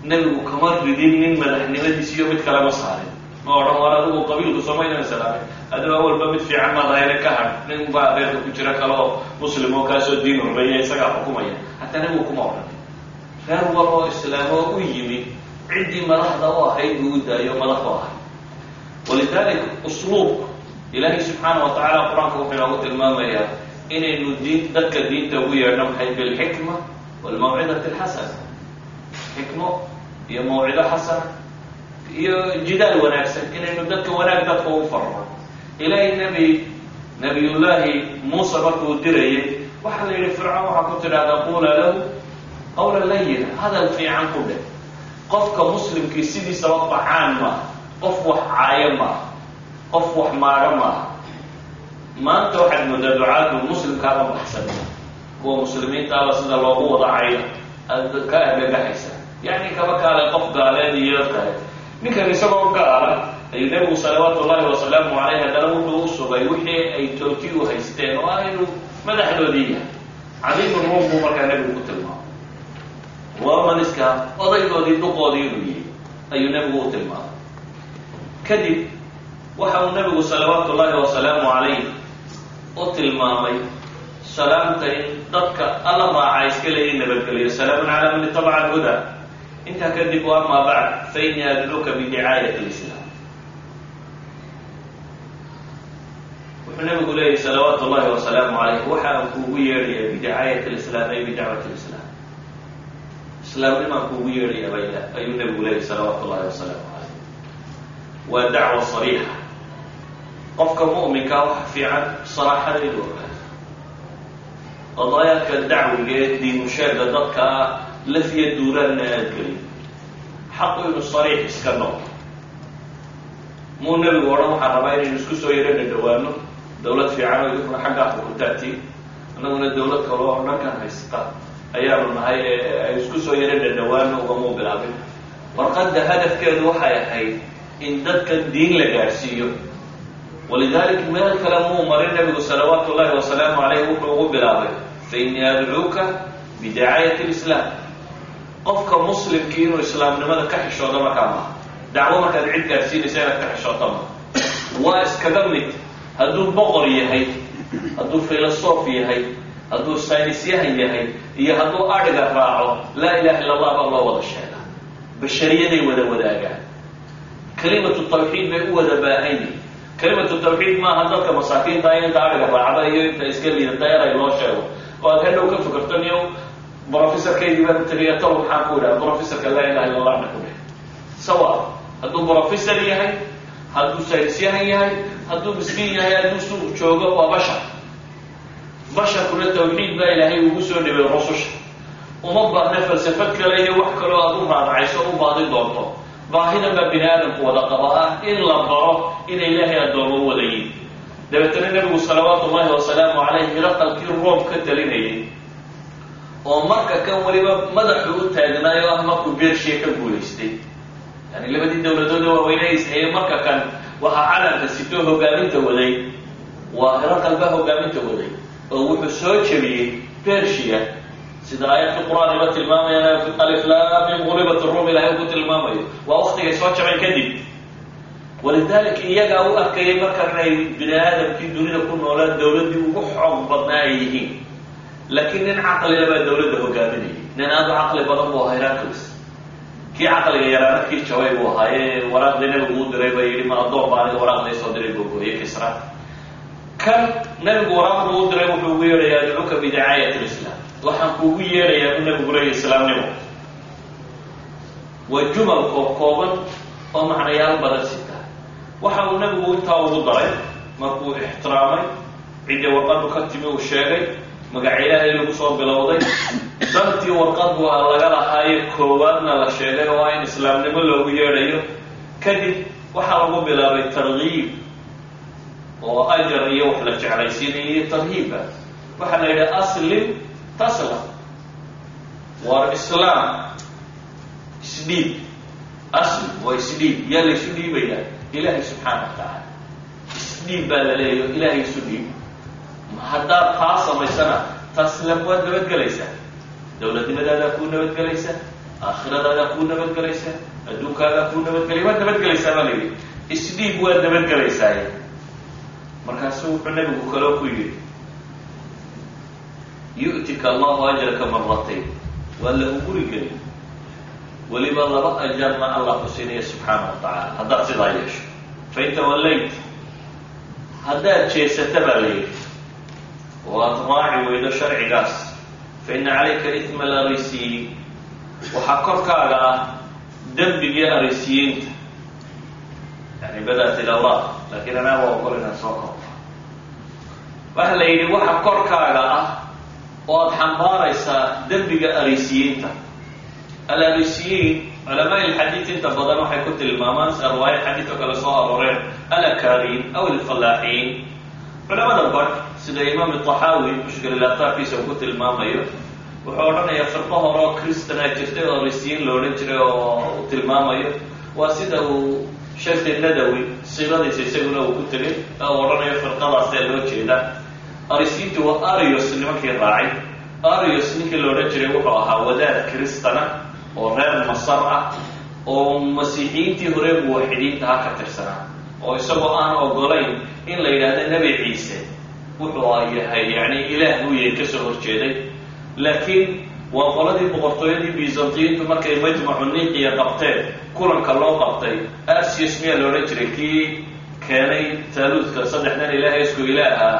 nebigu kama ridin nin madaxnimadiisi iyo mid kale ma saarin ma odhan war adigu qabiilku somaynan islaamay adigo awalba mid fiican maad hayna ka hadh nin baa reerka ku jira kale oo muslim oo kaasoo diin horreeya isagaa xukumaya hataa nebigu kuma odhan reer wal oo islaamoo u yimi ciddii madaxda u ahayd buu u daayo madax u ahay walidalik usluub ilaahay subxaana wa tacala qur'aanka wuxuu inoogu tilmaamayaa inaynu diin dadka diinta ugu yeedhno maxay bilxikma walmawcidati alxasana xikmo iyo mawcido xasana iyo jidaal wanaagsan inaynu dadka wanaag dadka ugu farno ilaahay nebi nabiyullaahi muuse markuu dirayay waxaa la yidhi fircoon waxaa ku tidhahda quula lahu qawla layina hadal fiican ku dheh qofka muslimkii sidiisaba bacaan maaha qof wax caayo maaha qof wax maaga maaha maanta waxaad moodaa ducaadu muslimkaaba baxsana kuwa muslimiinta aba sida loogu wada cayo aad ka argagaxaysa yacni kaba kaale qof gaaleed iyo kale ninkan isagoo gaala ayuu nebigu salawaatu llahi wasalaamu caleyh haddana wuxuu u sugay wixii ay tooti u haysteen oo ah inuu madaxdoodii yahay. Cadiimu ruum buu markaa nebigu ku tilmaamay. Romaniska odaygoodii duqoodii inuu yihi ayuu nebigu u tilmaamay. Kadib waxa uu nebigu salawaatu llahi wasalaamu calayh u tilmaamay salaamta in dadka alla raaca iska leeyihiin nabadgeliyo. Salaamun calaa man itabaca alhuda intaa kadib ama bacd fa innii adcuuka bidicaayat lislaam wuxuu nebigu leeyahy salawaatu llahi wasalaamu calayh waxa aan kuugu yeedhaya bidicaayat lislaam ay bidacwat lislaam islaamnimaan kuugu yeedhaya bayla ayuu nebigu leeyahy salawaatu llahi wasalaamu calayh waa dacwa sariixa. Qofka mu'minka waxa fiican saraaxadeedu ogaado qadaayaadka dacwiga ee diinusheega dadka lafiya duuraanna aad gelin xaqu inuu sariix iska noqdo muu nebigu odhan waxaan rabaa inaynu isku soo yaro dhadhawaano dawlad fiican oo idinkuna xagga afka ku taagtiin annaguna dawlad kale oo dhankan haysta ayaanu nahay ee ay isku soo yaro dhadhawaano ugamuu bilaabin warqadda hadafkeedu waxay ahayd in dadkan diin la gaadhsiiyo walidalik meel kale muu marin nebigu salawaatu llahi wasalaamu calayh wuxuu ugu bilaabay fa innii adcuuka bidacaayati lislaam qofka muslimkii inuu islaamnimada ka xishoodo markaa maaha dacwo markaad cid gaadhsiinaysa inaad ka xishoota ma waa iskaga mid. Hadduu boqor yahay hadduu filosof yahay hadduu saynisyahan yahay iyo hadduu adhiga raaco laa ilaha illa allah baa loo wada sheegaa. Bashariyaday wada wadaagaan. Kalimatu tawxiid bay u wada baahan yihiin kelimatu tawxiid maaha dadka masaakiinta inta adhiga raacda iyo inta iska liidata eray loo sheego. Oo aad hadhow ka fikirto niyo brofessorkaydii baan utagaya taw maxaan ku idhaha brofessorka laa ilaha illa allahna ku dheh sawa hadduu brofessor yahay hadduu saynisyahan yahay hadduu miskiin yahay hadduu suuq joogo waa bashar basharkuna tawxiid baa ilaahay ugu soo dhibay rususha. Uma baahna falsafad kale iyo wax kaloo aad u raadacayso u baadi doonto. Baahidan baa bini aadamku wada qaba ah in la baro inay ilaahay addoomo u wada yihiin dabeetana nebigu salawaatu ullahi wasalaamu calayh miraqalkii room ka talinayay oo marka kan weliba madaxu u taagnaayo ah markuu bershiya ka guulaystay yani labadii dawladood ee waaweyne ishayey marka kan waxaa calanka sitoo hogaaminta waday waa miraqal baa hogaaminta waday oo wuxuu soo jebiyey bershiya sida aayadka qur'aan iba tilmaamayaan aliflamin gulibat rum ilahay ku tilmaamayo. Waa waktigay soo jabeen kadib. Walidalika iyagaa u arkayay markan inay bini aadamkii dunida ku noolaan dawladdii ugu xoog badnaa ay yihiin laakiin nin caqliga baa dawladda hogaaminayay nin aada u caqli badan buu ahaa heracles kii caqliga yaraana kii jabay buu ahaa. Ee waraaqdii nabigu u diray ba yidhi ma addoon baa aniga waraaqdii soo diray googooye kisra. Kan nabigu waraaqdu u diray wuxuu ugu yeedhaya adcuka bidacaayat lislaam waxaan kuugu yeedhayaa u nabigu leeya islaamnimo. Waa jumal koob kooban oo macnayaal badan sita. Waxa uu nabigu intaa ugu daray markuu ixtiraamay ciddii warqadu ka timi uu sheegay magaca ilaahay lagu soo bilowday. Dantii warqadu a laga lahaaye koowaadna la sheegay oo in islaamnimo loogu yeedhayo. Kadib waxaa lagu bilaabay tarkiib oo ajar iyo wax la jeclaysiinaya iyo tarhiiba waxaa la yidhi aslim taslam. War islaam isdhiib. Aslim waa isdhiib. Yaa la isu dhiibayaa ilaahay subxaana wa tacaala isdhiib baa la leeyahy ilaahay isu dhiib haddaad taa samaysana taslam waad nabadgelaysaa dawladnimadaada kuu nabadgelaysa aakhiradaada kuu nabadgelaysa adduunkaadaa kuu nabadgelaya waad nabadgelaysaa baa la yidhi isdhiib waad nabadgelaysaa markaasu wuxuu nabigu kaloo ku yidhi yu'tika allahu ajraka maratayn waa la uguri geli weliba laba ajarna allah ku siinaya subxaana wa tacaala haddaad sidaa yeesho fain tawallayt haddaad jeesata baa la yidhi oo aada raaci weydo sharcigaas fa ina calayka itma alarisiyiin waxaa korkaaga ah dembigii arisiyiinta yani badat ilawraaq laakiin anaa waa ogol inaan soo korto waxa la yidhi waxa korkaaga ah oo aada xambaaraysaa dembiga arisiyiinta alarisiyiin culamaa ilxadiid inta badan waxay ku tilmaamaan sida riwaayad xadiidka kale soo arooreen alakariin aw alfallaaxiin culamada badh sida imaam taxaawi mushkililaftaarkiisa uu ku tilmaamayo wuxuu odhanayaa firqo hore oo jirtay oo arisiyiin la odhan jiray oo uu tilmaamayo. Waa sida uu sheekh nadawi siiradiisa isaguna uu ku tegay oo odhanayo firqadaasee loo jeeda arisiyiintu waa arios nimankii raacay. Arios ninkii la odhan jiray wuxuu ahaa wadaad cristana oo reer masar ah oo masiixiyiintii hore muwaxidiintaha ka tirsanaa oo isagoo aan ogolayn in la yidhaahdo nebi ciise wuxuu yahay yani ilaah buu yahay ka soo horjeeday. Laakiin waa qoladii boqortooyadii byzantiyiintu markay majmacu niqiya qabteen kulanka loo qabtay arsius miyaa la odhan jiray kii keenay taaluudka saddexdan ilaah isku ilaaha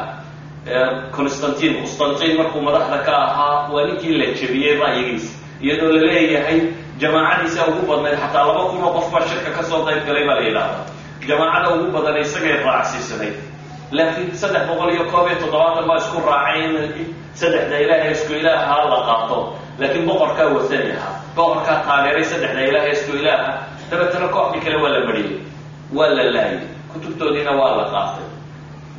constantin constantin markuu madaxda ka ahaa waa ninkii la jebiyey ra'yigiisa iyadoo la leeyahay jamaacadiisa ugu badnayd xataa laba kun oo qof baa shirka ka soo qayb galay baa la yidhaahdaa. Jamaacada ugu badan isagay raacsiisanayd laakiin saddex boqol iyo koob iyo toddobaatan baa isku raacay in saddexda ilaaha isku ilaaha la qaato. Laakiin boqorkaa wasani ahaa boqorkaa taageeray saddexda ilaaha isku ilaaha. Dabeetana kooxdii kale waa la mariyey waa la laayay. Kutubtoodiina waa la qaatay.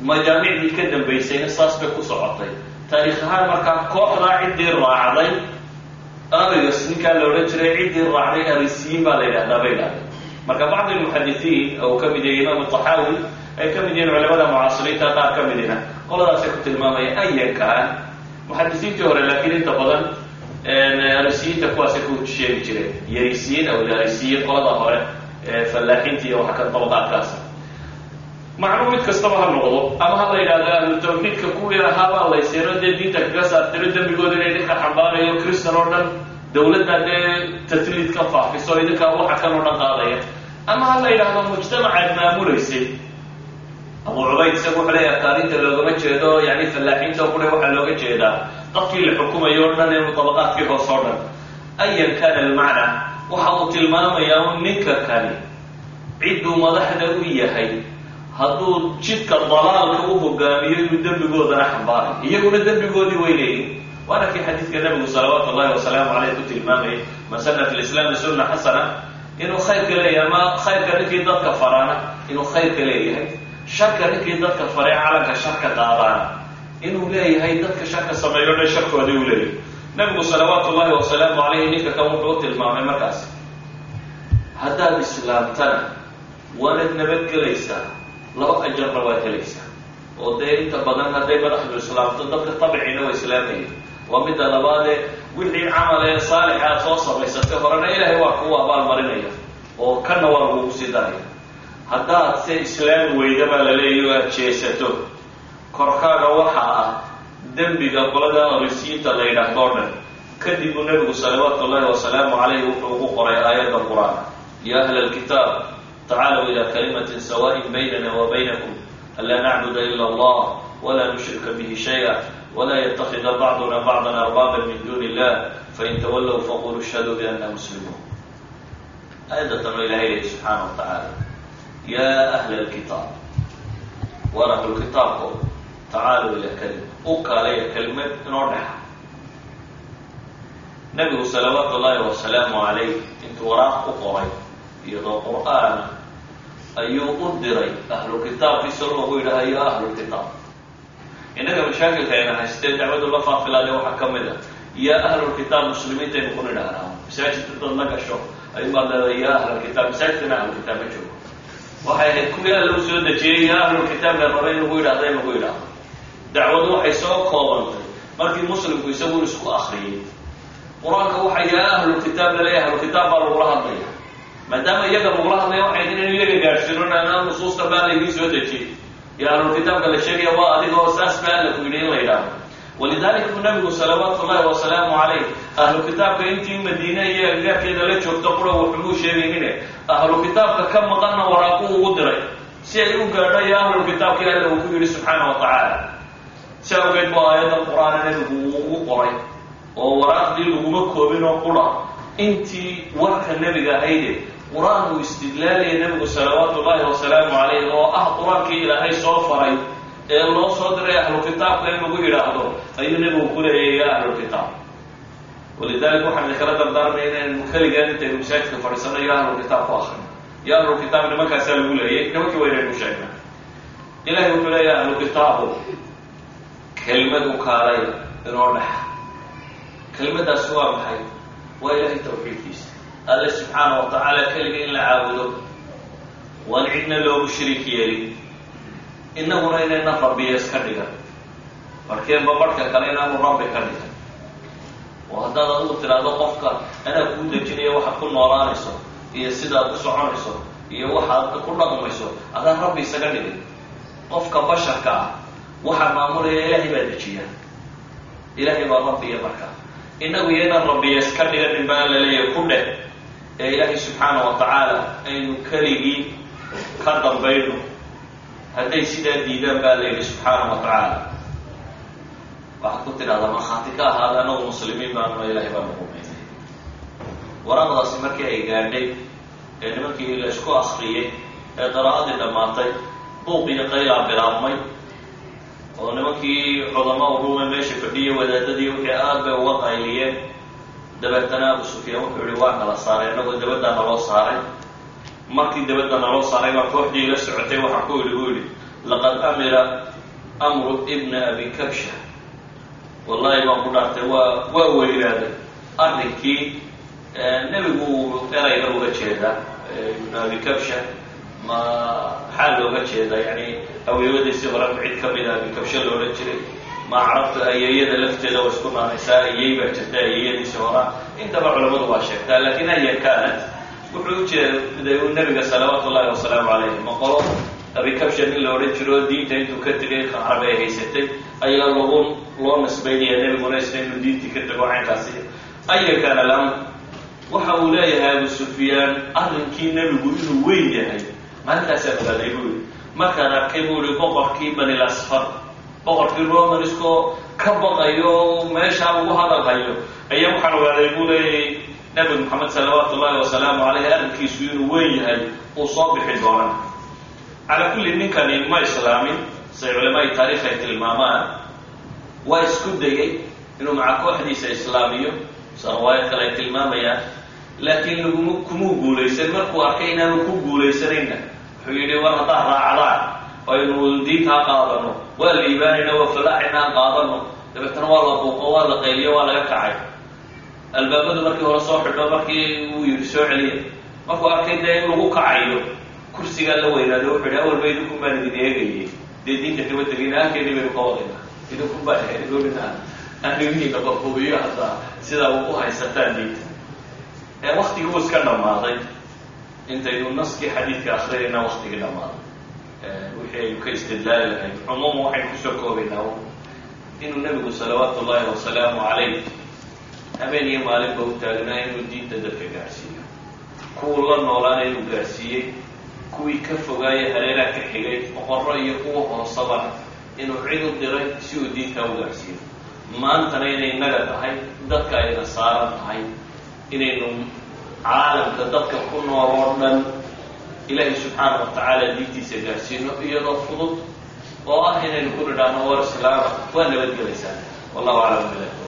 Majaamicdii ka dambaysayna saas bay ku socotay. Taariikh ahaan markaa kooxdaa ciddii raacday arios ninkaa la odhan jiray ciddii raacday arisiyiin baa la yidhahdaa bay dhahdeen marka bacdi lmuxadisiin oo ka mid yahay imaam taxaawi ay ka mid yihiin culamada mucaasiriinta qaar ka midina qoladaasay ku tilmaamaya ayankaan muxadisiintii hore laakiin inta badan arisiyiinta kuwaasay ku sheegi jireen. Yarisiyiin aw arisiyiin qolada hore fallaaxiinta iyo waxa ka dabaqaadkaasa macnuu mid kastaba ha noqdo ama ha la yidhahdo ahlu kuwii ahaabaa layseeno dee diinta kaga saartiro dembigooda inay idinka xambaarayo cristan oo dhan dawladda dee tasliid ka faafiso idinkaa waxa kan oo dhan qaadaya. Ama ha la yidhaahdo mujtamacaad maamulaysay abu cubayd isagu wuxuu leeyahay taarinta loogama jeedo yani fallaaxiinta kule waxaa looga jeedaa. Dadkii la xukumayo dhan inuu dabaqaadkii hoos oo dhan. Ayan kana almacna waxa uu tilmaamayaa un ninka kani cidduu madaxda u yahay hadduu jidka dalaalka u hogaamiyo inuu dembigoodana xambaaray. Iyaguna dembigoodii way leeyihiin waana kii xadiidka nabigu salawaatu ullahi wasalaamu caleyh ku tilmaamayay man sana fi lislaami sunna xasana inuu khayrka leeyahay ama khayrka ninkii dadka faraana inuu khayrka leeyahay sharka ninkii dadka faray calanka sharka qaadaana inuu leeyahay dadka sharka sameeyo dhan sharkoodii uu leeyahay. Nabigu salawaatu ullahi wasalaamu caleyhi ninka kan wuxuu u tilmaamay markaas. Haddaad islaamtana waanad nabadgelaysaa laba ajarna waad helaysaa oo dee inta badan hadday madaxdu islaamto dadka tabiciina waa islaamayay waa midda labaadee wixii camal ee saalixa aad soo samaysatay horena ilaahay waa kugu abaalmarinaya. Oo kana waa lagugu sii daraya haddaad se islaami weyda baa la leeyahy o aad jeesato korkaaga waxaa ah dembiga qolada orisiinta la yidhaahdo o dhan. Kadib buu nabigu salawaatu ullahi wasalaamu caleyhi wuxuu ugu qoray aayadda qur'aan. Ya ahla alkitaab tacaalow ila kalimatin sawa'in baynana wa baynakum anlaa nacbuda ila allah wla nushrika bihi shaya wla ytakida bacduna bacdan arbaba min duni illah fain tawallow faquluu ishhaduu biana muslimuun aayadatan oo ilahay lehi subxaana wa tacaala ya ahla alkitaab war ahlulkitaabko tacaalow ila kalima u kaalaya kelimad inoo dhexa nabigu salawaatu ullahi wasalaamu calayh intuu waraaq u qoray iyadoo qur'aana ayuu u diray ahlulkitaabkiisa loogu yidhaha ya ahlulkitaab innaga mashaakilka ayna haystee dacwadu la faafilaade waxaa ka mid a ya ahlulkitaab muslimiinta aynu ku nidhahnaa masaajidka dad la gasho ayumaad leedahay ya ahlalkitaab masaajidkana ahlulkitaab ma joogo waxay ahayd kuwii alla u soo dejiyey ya ahlulkitaab ee raba in lagu yidhahda in lagu yidhaahdo dacwadu waxay soo koobantay markii muslimku isagu isku akriyay qur'aanka waxa yaa ahlulkitaab la leeyahay ahlulkitaab baa lagula hadlaya. Maadaama iyaga lagula hadlaya waxay in inu iyaga gaadhsiino ana nusuusta baa laydii soo dejiyey. Iyo ahlulkitaabka la sheegaya waa adigoo saas baa alla ku yidhi in la yidhaahdo walidalik buu nabigu salawaatu ullahi wasalaamu calayh. Ahlukitaabka intii madiine iyo agagaarkeeda la joogto qura wuxumuu sheegaynine ahlukitaabka ka maqanna waraaqu ugu diray. Si ay u gaadho iyo ahlulkitaabkii alla uu ku yidhi subxaana wa tacaala. Si awgeed bu aayadda qur'aana nabigu uu ugu qoray oo waraaqdii laguma koobin oo qura. Intii warka nebiga ahayde qur'aan uu istidlaalaya nebigu salawaatu ullahi wasalaamu calayh oo ah qur'aankii ilaahay soo faray ee loo soo diray ahlukitaabka in lagu yidhaahdo ayuu nebigu ku leeyay ya ahlulkitaab walidalik waxaan idinkala dardaarmaya inaynu keligaan intaynu masaajidka fadhiisano ya ahlulkitaab ku akrino ya ahlulkitaab nimankaasaa lagu leeyay nimankii waynaynu sheegna ilahay wuxuu leeya ahlukitaabu kelimad u kaalaya inoo dhexa kelimadaasi waa maxay? Waa ilahay tawxiidkiisa. Alle subxaana wa tacaala keliga in la caabudo waan cidna loogu shariik yeelin inaguna inayna rabbiya iska dhigan. Markeenba barhka kale inaanu rabbi ka dhigan. Oo haddaad adigu tidhaahdo qofka anaa kuu dejinaya waxaad ku noolaanayso iyo sidaad u soconayso iyo waxaad ku dhaqmayso adaan rabbi isaga dhigin. Qofka basharka ah waxaa maamulaya ilaahay baa dejiya. Ilaahay baa rabbiya marka inagu iyo rabbiya iska dhiganin baa la leeyahay ku dheh. Ee ilaahay subxaana wa tacaala aynu keligii ka dambayno hadday sidaa diidaan baa la yidhi subxaana wa tacaala. Waxaad ku tidhahdaa markhaati ka ahaada anagu muslimiin baanuna ilahay baanu rumaynay waraaqdaasi markii ay gaadhay ee nimankii la isku akriyey ee qiraa'adii dhammaatay buuq iyo qaylaa bilaabmay oo nimankii cudama ruume meesha fadhiyay wadaadadii wixii aad bay uga qayliyeen dabeetana abu sufyaan wuxuu yihi waa nala saaray inagoo dabaddaa naloo saaray markii dabadda naloo saaray baa kooxdii la socotay waxaa ku yidhi buu yidhi laqad amira amru ibna abi kabsha. Wallahi baan ku dhaartay waa waa weynaaday arrinkii nebigu eray yar uga jeedaa ibna abi kabsha. Ma maxaa looga jeedaa yani aweeyadiisii hore cid ka mida abi kabsha loola jiray. Ma carabta ayeeyada lafteeda waa isku naanaysaa ayey baa jirta ayeeyadiisii horaa intaba culamadu waa sheegtaa laakiin aya kaanat wuxuu ujeeday u nabiga salawaatu ullahi wasalaamu calayh maqolo abikabsha nin la odhan jiro diinta intuu ka tegay carab ay haysatay ayaa lagu loo nisbaynaya nebiguna isna inuu diintii ka tego caynkaasi aya kaana alamr waxa uu leeyahay abu sufyaan arrinkii nebigu inuu weyn yahay maalintaasaa ogaaday buu yihi markaan arkay buu ihi boqorkii banil asfar boqorkii romanskoo ka baqayo meeshaa lagu hadal hayo ayaa waxaan ogaaday buu leeyay nabi moxamed salawaatu ullahi wasalaamu caleyh arrinkiisu inuu weyn yahay uu soo bixi doonana calaa kulli ninkani ma islaamin say culamaai taarikh ay tilmaamaan. Waa isku dayay inuu maca kooxdiisa islaamiyo sa riwaayad kale ay tilmaamayaan. Laakiin laguma kumuu guulaysan markuu arkay inaanu ku guulaysanayna wuxuu yidhi war haddaad raacdaan aynu diintaa qaadano waa liibaanayna waa falaaxinaan qaadano dabeetana waa la buuqo waa la qayliyo waa laga kacay albaabadu markii hore soo xidho markii uu yidhi soo celiya markuu arkay dee in lagu kacayo kursigaa la weynaaday wuxuu yidhi awalba idinkun baan idin eegayay dee diinta kama tegayna halkeeni baynu ka wadayna idinkun baan eegoonina anigiina bahubiyo haddaa sidaa u haysataan diinta. Ee waktigii uu iska dhammaaday. Intaynu naskii xadiidka akrinayna waktigii dhammaaday. Wixii aynu ka istidlaali lahayd. Cumuuma waxaynu ku soo koobaynaa. Inuu nebigu salawaatu ullaahi wasalaamu calayh habeen iyo maalinba u taagnaa inuu diinta dadka gaadhsiiyo kuwuu la noolaana inuu gaadhsiiyey kuwii ka fogaayay hareeraha ka xigay boqorro iyo kuwa hoosabana inuu cid u diray si uu diintaa u gaadhsiiyo maantana inay innaga tahay dadka ayna saaran tahay inaynu caalamka dadka ku nool oo dhan ilaahay subxaana wa tacaala diintiisa gaadhsiino iyadoo fudud oo ah inaynu ku nidhaahno war islaama. Waa nabadgelaysaan. Wallahu aclam bilah